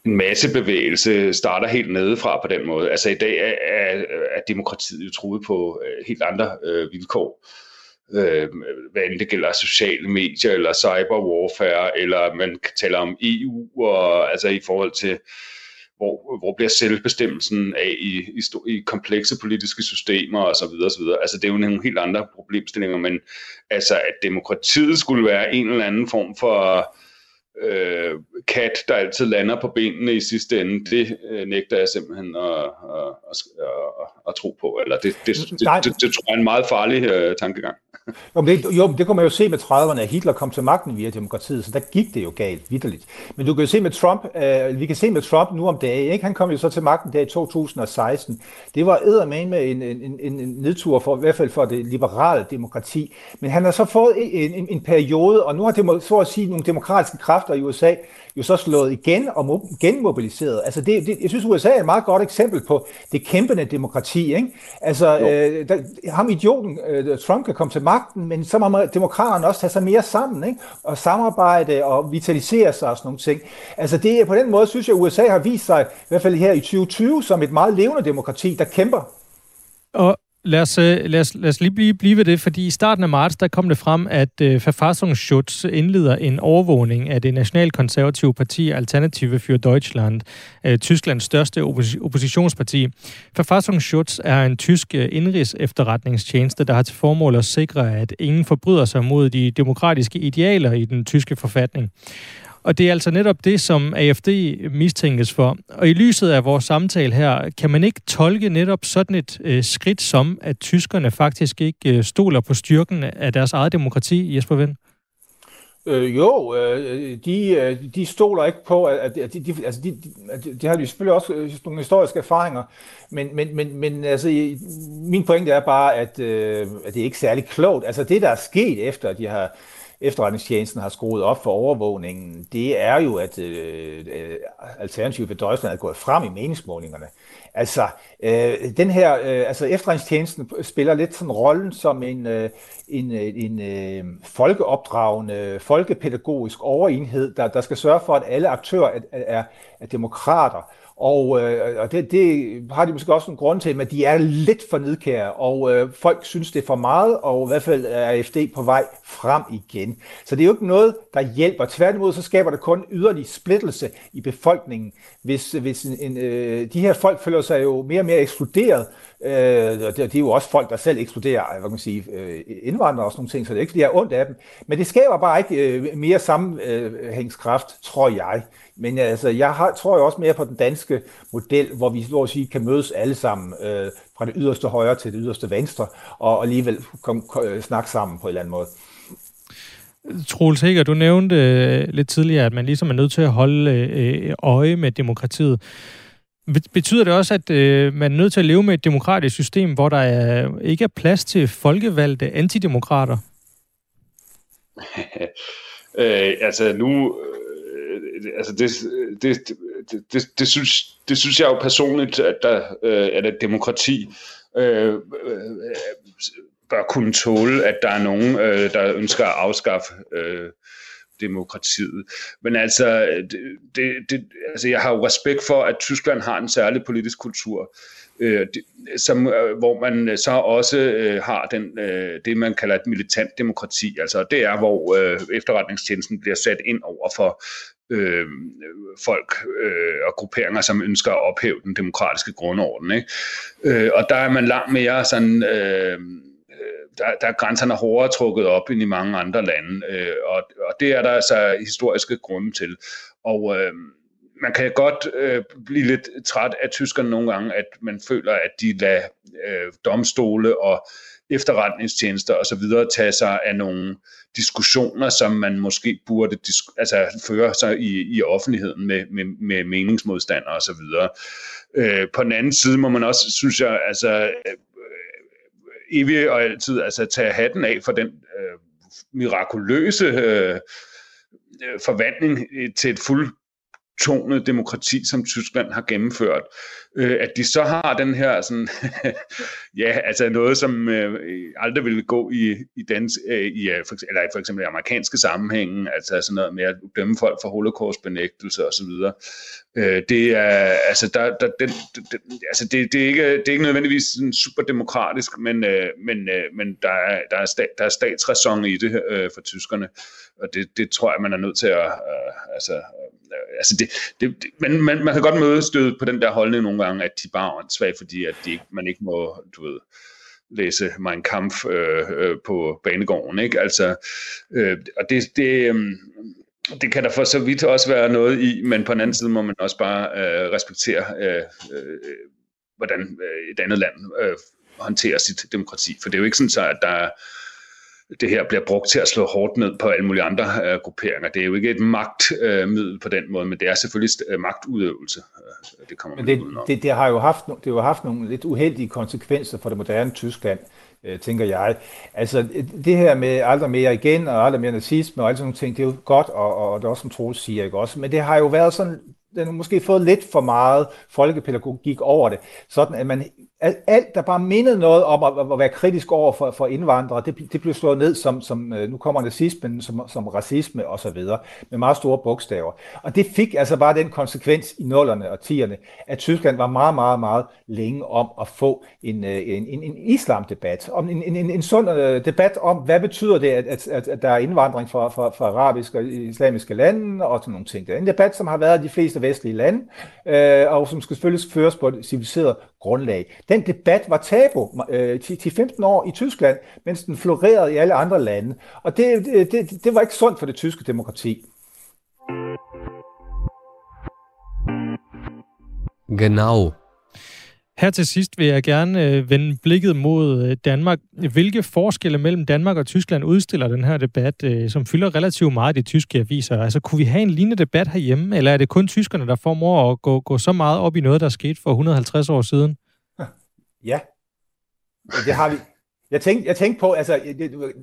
en massebevægelse starter helt nedefra på den måde. Altså i dag er, er, er demokratiet jo truet på øh, helt andre øh, vilkår øh, hvad end det gælder sociale medier, eller cyberwarfare, eller man kan tale om EU, og altså i forhold til, hvor, hvor bliver selvbestemmelsen af i, i, i komplekse politiske systemer og så videre, og så videre. Altså det er jo nogle helt andre problemstillinger, men altså at demokratiet skulle være en eller anden form for øh, kat, der altid lander på benene i sidste ende, det øh, nægter jeg simpelthen at, at, at, at, at tro på. Eller det, det, det, det, det, det tror jeg er en meget farlig øh, tankegang. Jo, men det, jo, det kunne man jo se med 30'erne, at Hitler kom til magten via demokratiet, så der gik det jo galt, vidderligt. Men du kan jo se med Trump, øh, vi kan se med Trump nu om dagen, ikke? han kom jo så til magten der i 2016. Det var eddermane med en, en, en, en nedtur, for, i hvert fald for det liberale demokrati. Men han har så fået en, en, en periode, og nu har det så at sige nogle demokratiske kræfter i USA, jo så slået igen og genmobiliseret. Altså det, det, jeg synes, USA er et meget godt eksempel på det kæmpende demokrati. Ikke? Altså, øh, der, ham idioten, øh, Trump kan komme til magten, men så må demokraterne også tage sig mere sammen, ikke? og samarbejde og vitalisere sig og sådan nogle ting. Altså det, på den måde synes jeg, at USA har vist sig, i hvert fald her i 2020, som et meget levende demokrati, der kæmper. Lad os, øh, lad, os, lad os lige blive, blive ved det, fordi i starten af marts, der kom det frem, at øh, Verfassungsschutz indleder en overvågning af det nationalkonservative parti Alternative für Deutschland, øh, Tysklands største oppos- oppositionsparti. Verfassungsschutz er en tysk øh, indrigs efterretningstjeneste, der har til formål at sikre, at ingen forbryder sig mod de demokratiske idealer i den tyske forfatning. Og det er altså netop det, som AFD mistænkes for. Og i lyset af vores samtale her, kan man ikke tolke netop sådan et øh, skridt som, at tyskerne faktisk ikke øh, stoler på styrken af deres eget demokrati, Jesper Vind? Øh, jo, øh, de, øh, de stoler ikke på, at, at de, de, altså de, de, de har jo selvfølgelig også øh, nogle historiske erfaringer, men, men, men, men altså, min pointe er bare, at, øh, at det er ikke særlig klogt. Altså det, der er sket efter, at de har efterretningstjenesten har skruet op for overvågningen, det er jo, at øh, øh Alternativet Alternativ for Deutschland er gået frem i meningsmålingerne. Altså, øh, den her, øh, altså efterretningstjenesten spiller lidt sådan rollen som en, øh, en, øh, en øh, folkeopdragende, folkepædagogisk overenhed, der, der skal sørge for, at alle aktører er, er, er demokrater. Og, øh, og det, det har de måske også en grund til, men de er lidt for nedkære, og øh, folk synes, det er for meget, og i hvert fald er FD på vej frem igen. Så det er jo ikke noget, der hjælper. Tværtimod så skaber det kun yderlig splittelse i befolkningen, hvis, hvis en, en, øh, de her folk føler sig jo mere og mere ekskluderet. Øh, det, de er jo også folk, der selv eksploderer, hvad kan man sige, øh, indvandrere og sådan nogle ting, så det er ikke fordi, jeg er ondt af dem. Men det skaber bare ikke øh, mere sammenhængskraft, tror jeg, Men altså, jeg har, tror jo også mere på den danske model, hvor vi hvor sige, kan mødes alle sammen, øh, fra det yderste højre til det yderste venstre, og alligevel kom, kom, øh, snakke sammen på en eller anden måde. Troels Hækker, du nævnte øh, lidt tidligere, at man ligesom er nødt til at holde øh, øh øje med demokratiet. Betyder det også, at øh, man er nødt til at leve med et demokratisk system, hvor der er, ikke er plads til folkevalgte antidemokrater? øh, altså nu, øh, altså det, det, det, det, det, synes, det synes jeg jo personligt, at der øh, er et demokrati øh, øh, bør kunne tåle, at der er nogen, øh, der ønsker at afskaffe øh, demokratiet. Men altså, det, det, altså, jeg har jo respekt for, at Tyskland har en særlig politisk kultur, øh, som, øh, hvor man så også øh, har den, øh, det, man kalder et militant demokrati. Altså det er, hvor øh, efterretningstjenesten bliver sat ind over for øh, folk øh, og grupperinger, som ønsker at ophæve den demokratiske grundorden. Ikke? Øh, og der er man langt mere sådan... Øh, der, der er grænserne hårdere trukket op end i mange andre lande, øh, og, og det er der altså historiske grunde til. Og øh, man kan godt øh, blive lidt træt af tyskerne nogle gange, at man føler, at de lader øh, domstole og efterretningstjenester og så videre tage sig af nogle diskussioner, som man måske burde altså, føre sig i, i offentligheden med, med, med meningsmodstandere og så videre. Øh, på den anden side må man også, synes jeg, altså evigt og altid altså, tage hatten af for den øh, mirakuløse øh, øh forvandling øh, til et fuldtonet demokrati, som Tyskland har gennemført. Øh, at de så har den her sådan, ja, altså noget, som øh, aldrig ville gå i, i, dans, øh, i øh, for, eller for eksempel i amerikanske sammenhænge, altså sådan noget med at dømme folk for holocaustbenægtelse osv. Øh, det er, altså, der, der, den, den, altså det, det, er ikke, det er ikke nødvendigvis sådan super demokratisk, men, øh, men, øh, men der er, der er, sta, der er statsræson i det øh, for tyskerne, og det, det tror jeg, man er nødt til at, øh, altså, øh, altså det, det, det, man, man, man kan godt møde stød på den der holdning nogle gange, at de bare er svag, fordi at de man ikke må, du ved, læse Mein Kampf øh, øh, på banegården, ikke? Altså, øh, og det, det, øh, det kan der for så vidt også være noget i, men på den anden side må man også bare øh, respektere, øh, øh, hvordan øh, et andet land øh, håndterer sit demokrati. For det er jo ikke sådan så, at der det her bliver brugt til at slå hårdt ned på alle mulige andre øh, grupperinger. Det er jo ikke et magtmiddel øh, på den måde, men det er selvfølgelig øh, magtudøvelse. Øh, det kommer men det, det, det, har jo haft, det har jo haft nogle lidt uheldige konsekvenser for det moderne Tyskland øh, tænker jeg. Altså, det her med aldrig mere igen, og aldrig mere nazisme og alle sådan nogle ting, det er jo godt, og, og det er også, som Troels siger, ikke også? Men det har jo været sådan, den har måske fået lidt for meget folkepædagogik over det, sådan at man alt, der bare mindede noget om at, at være kritisk over for, for indvandrere, det, det blev slået ned som, som øh, nu kommer nazismen, som, som racisme og så videre, med meget store bogstaver. Og det fik altså bare den konsekvens i nullerne og tierne, at Tyskland var meget, meget, meget længe om at få en, øh, en, en, en islamdebat, om en, en, en, en sund øh, debat om, hvad betyder det, at, at, at, at der er indvandring fra, fra, fra arabiske og islamiske lande og sådan nogle ting. Det er en debat, som har været i de fleste vestlige lande, øh, og som skal selvfølgelig føres på et civiliseret grundlag. Den debat var tabu øh, 10-15 år i Tyskland, mens den florerede i alle andre lande. Og det, øh, det, det var ikke sundt for det tyske demokrati. Genau. Her til sidst vil jeg gerne øh, vende blikket mod øh, Danmark. Hvilke forskelle mellem Danmark og Tyskland udstiller den her debat, øh, som fylder relativt meget i de tyske aviser? Altså, kunne vi have en lignende debat herhjemme, eller er det kun tyskerne, der formår at gå, gå så meget op i noget, der skete for 150 år siden? Ja, det har vi. Jeg tænkte, jeg tænkte på, altså, det, det,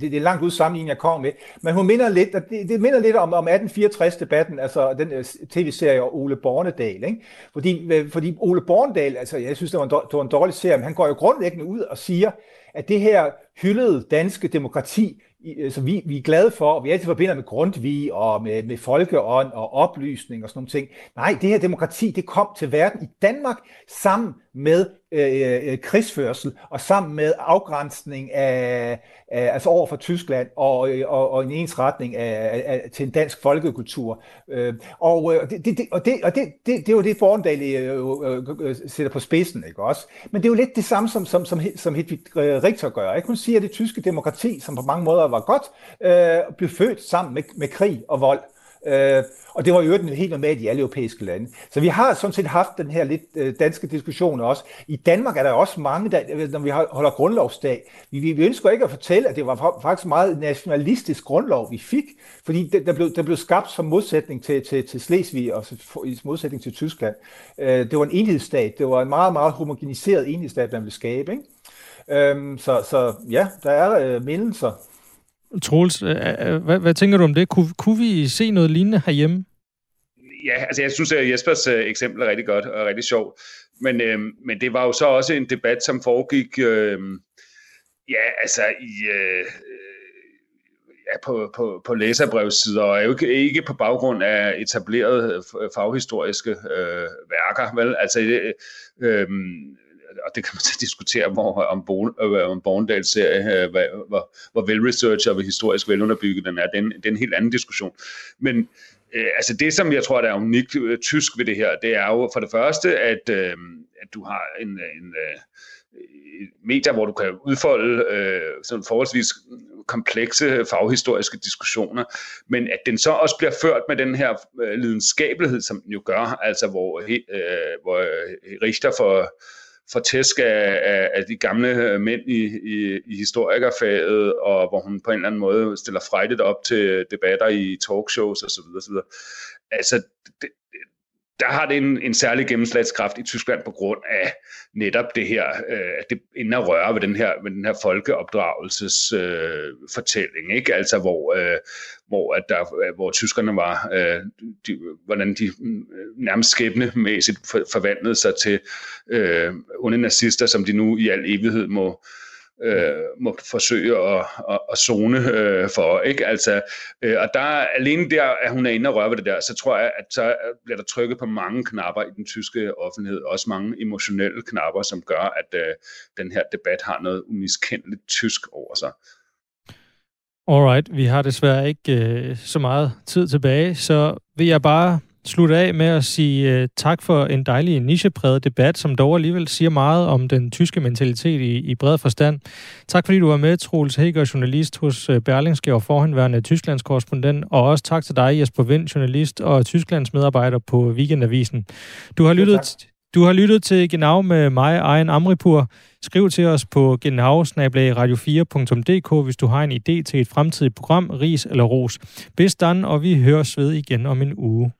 det er langt ud sammenligning, jeg kommer med, men hun minder lidt, det, det minder lidt om, om 1864-debatten, altså den uh, tv-serie Ole Bornedal, ikke? Fordi, øh, fordi Ole Bornedal, altså jeg synes, det var, en, det var en dårlig serie, men han går jo grundlæggende ud og siger, at det her hyldede danske demokrati, øh, som vi, vi er glade for, og vi altid forbinder med Grundtvig og med, med folkeånd og oplysning og sådan nogle ting. Nej, det her demokrati, det kom til verden i Danmark sammen med Øh, øh, krigsførsel og sammen med afgrænsning af, af altså over for Tyskland og, øh, og, og en ensretning af, af, til en dansk folkekultur. Øh, og øh, det, det, og, det, og det, det, det er jo det, Borndal øh, øh, øh, sætter på spidsen, ikke også? Men det er jo lidt det samme, som, som, som, som Hedvig Richter gør. Ikke? Hun siger, at det tyske demokrati, som på mange måder var godt, øh, blev født sammen med, med krig og vold. Øh, Øh, og det var jo øvrigt helt normalt i alle europæiske lande. Så vi har sådan set haft den her lidt øh, danske diskussion også. I Danmark er der også mange, der, øh, når vi holder grundlovsdag, vi, vi ønsker ikke at fortælle, at det var faktisk meget nationalistisk grundlov, vi fik, fordi der blev, der blev skabt som modsætning til, til, til Slesvig og i modsætning til Tyskland. Øh, det var en enhedsstat, det var en meget, meget homogeniseret enhedsstat, man ville skabe. Ikke? Øhm, så, så ja, der er øh, mindelser Troels, øh, øh, øh, hvad, hvad tænker du om det? Kunne, kunne vi se noget lignende herhjemme? Ja, altså jeg synes, at Jespers øh, eksempel er rigtig godt og rigtig sjovt. Men, øh, men det var jo så også en debat, som foregik øh, ja, altså i, øh, ja, på, på, på læserbrevssider, og jo ikke, ikke på baggrund af etablerede øh, faghistoriske øh, værker. Vel? Altså, øh, øh, og det kan man så diskutere, hvor, om, Bo, øh, om Borndals serie, øh, hvor, hvor, hvor velresearchet og historisk velunderbygget den er. Det er, en, det er en helt anden diskussion. Men øh, altså det, som jeg tror, der er unikt øh, tysk ved det her, det er jo for det første, at, øh, at du har en, øh, en øh, medier, hvor du kan udfolde øh, sådan forholdsvis komplekse faghistoriske diskussioner, men at den så også bliver ført med den her øh, lidenskabelighed, som den jo gør, altså hvor, øh, hvor Richter for for tæsk af, af, af de gamle øh, mænd i, i, i historikerfaget, og hvor hun på en eller anden måde stiller frejdigt op til debatter i talkshows osv. osv. Altså, det, der har det en, en særlig gennemslagskraft i Tyskland på grund af netop det her, øh, at det ender at røre ved den her, ved den her folkeopdragelses øh, fortælling, ikke? Altså hvor, øh, hvor, at der, hvor tyskerne var, øh, de, hvordan de mm, øh, nærmest skæbnemæssigt forvandlede sig til øh, onde nazister, som de nu i al evighed må, øh, må forsøge at, at, at zone øh, for. Ikke? Altså, øh, og der alene der, at hun er inde og røre ved det der, så tror jeg, at så bliver der trykket på mange knapper i den tyske offentlighed, også mange emotionelle knapper, som gør, at øh, den her debat har noget umiskendeligt tysk over sig. Alright, vi har desværre ikke øh, så meget tid tilbage, så vil jeg bare slutte af med at sige uh, tak for en dejlig nichepræget debat, som dog alligevel siger meget om den tyske mentalitet i, i bred forstand. Tak fordi du var med, Troels Hækker, journalist hos uh, Berlingske og forhenværende Tysklands korrespondent, og også tak til dig, Jesper Vind, journalist og Tysklands medarbejder på Weekendavisen. Du har lyttet, ja, du har lyttet til Genau med mig, Ejn Amripur. Skriv til os på genau-radio4.dk, hvis du har en idé til et fremtidigt program, ris eller ros. Bedst dan, og vi høres ved igen om en uge.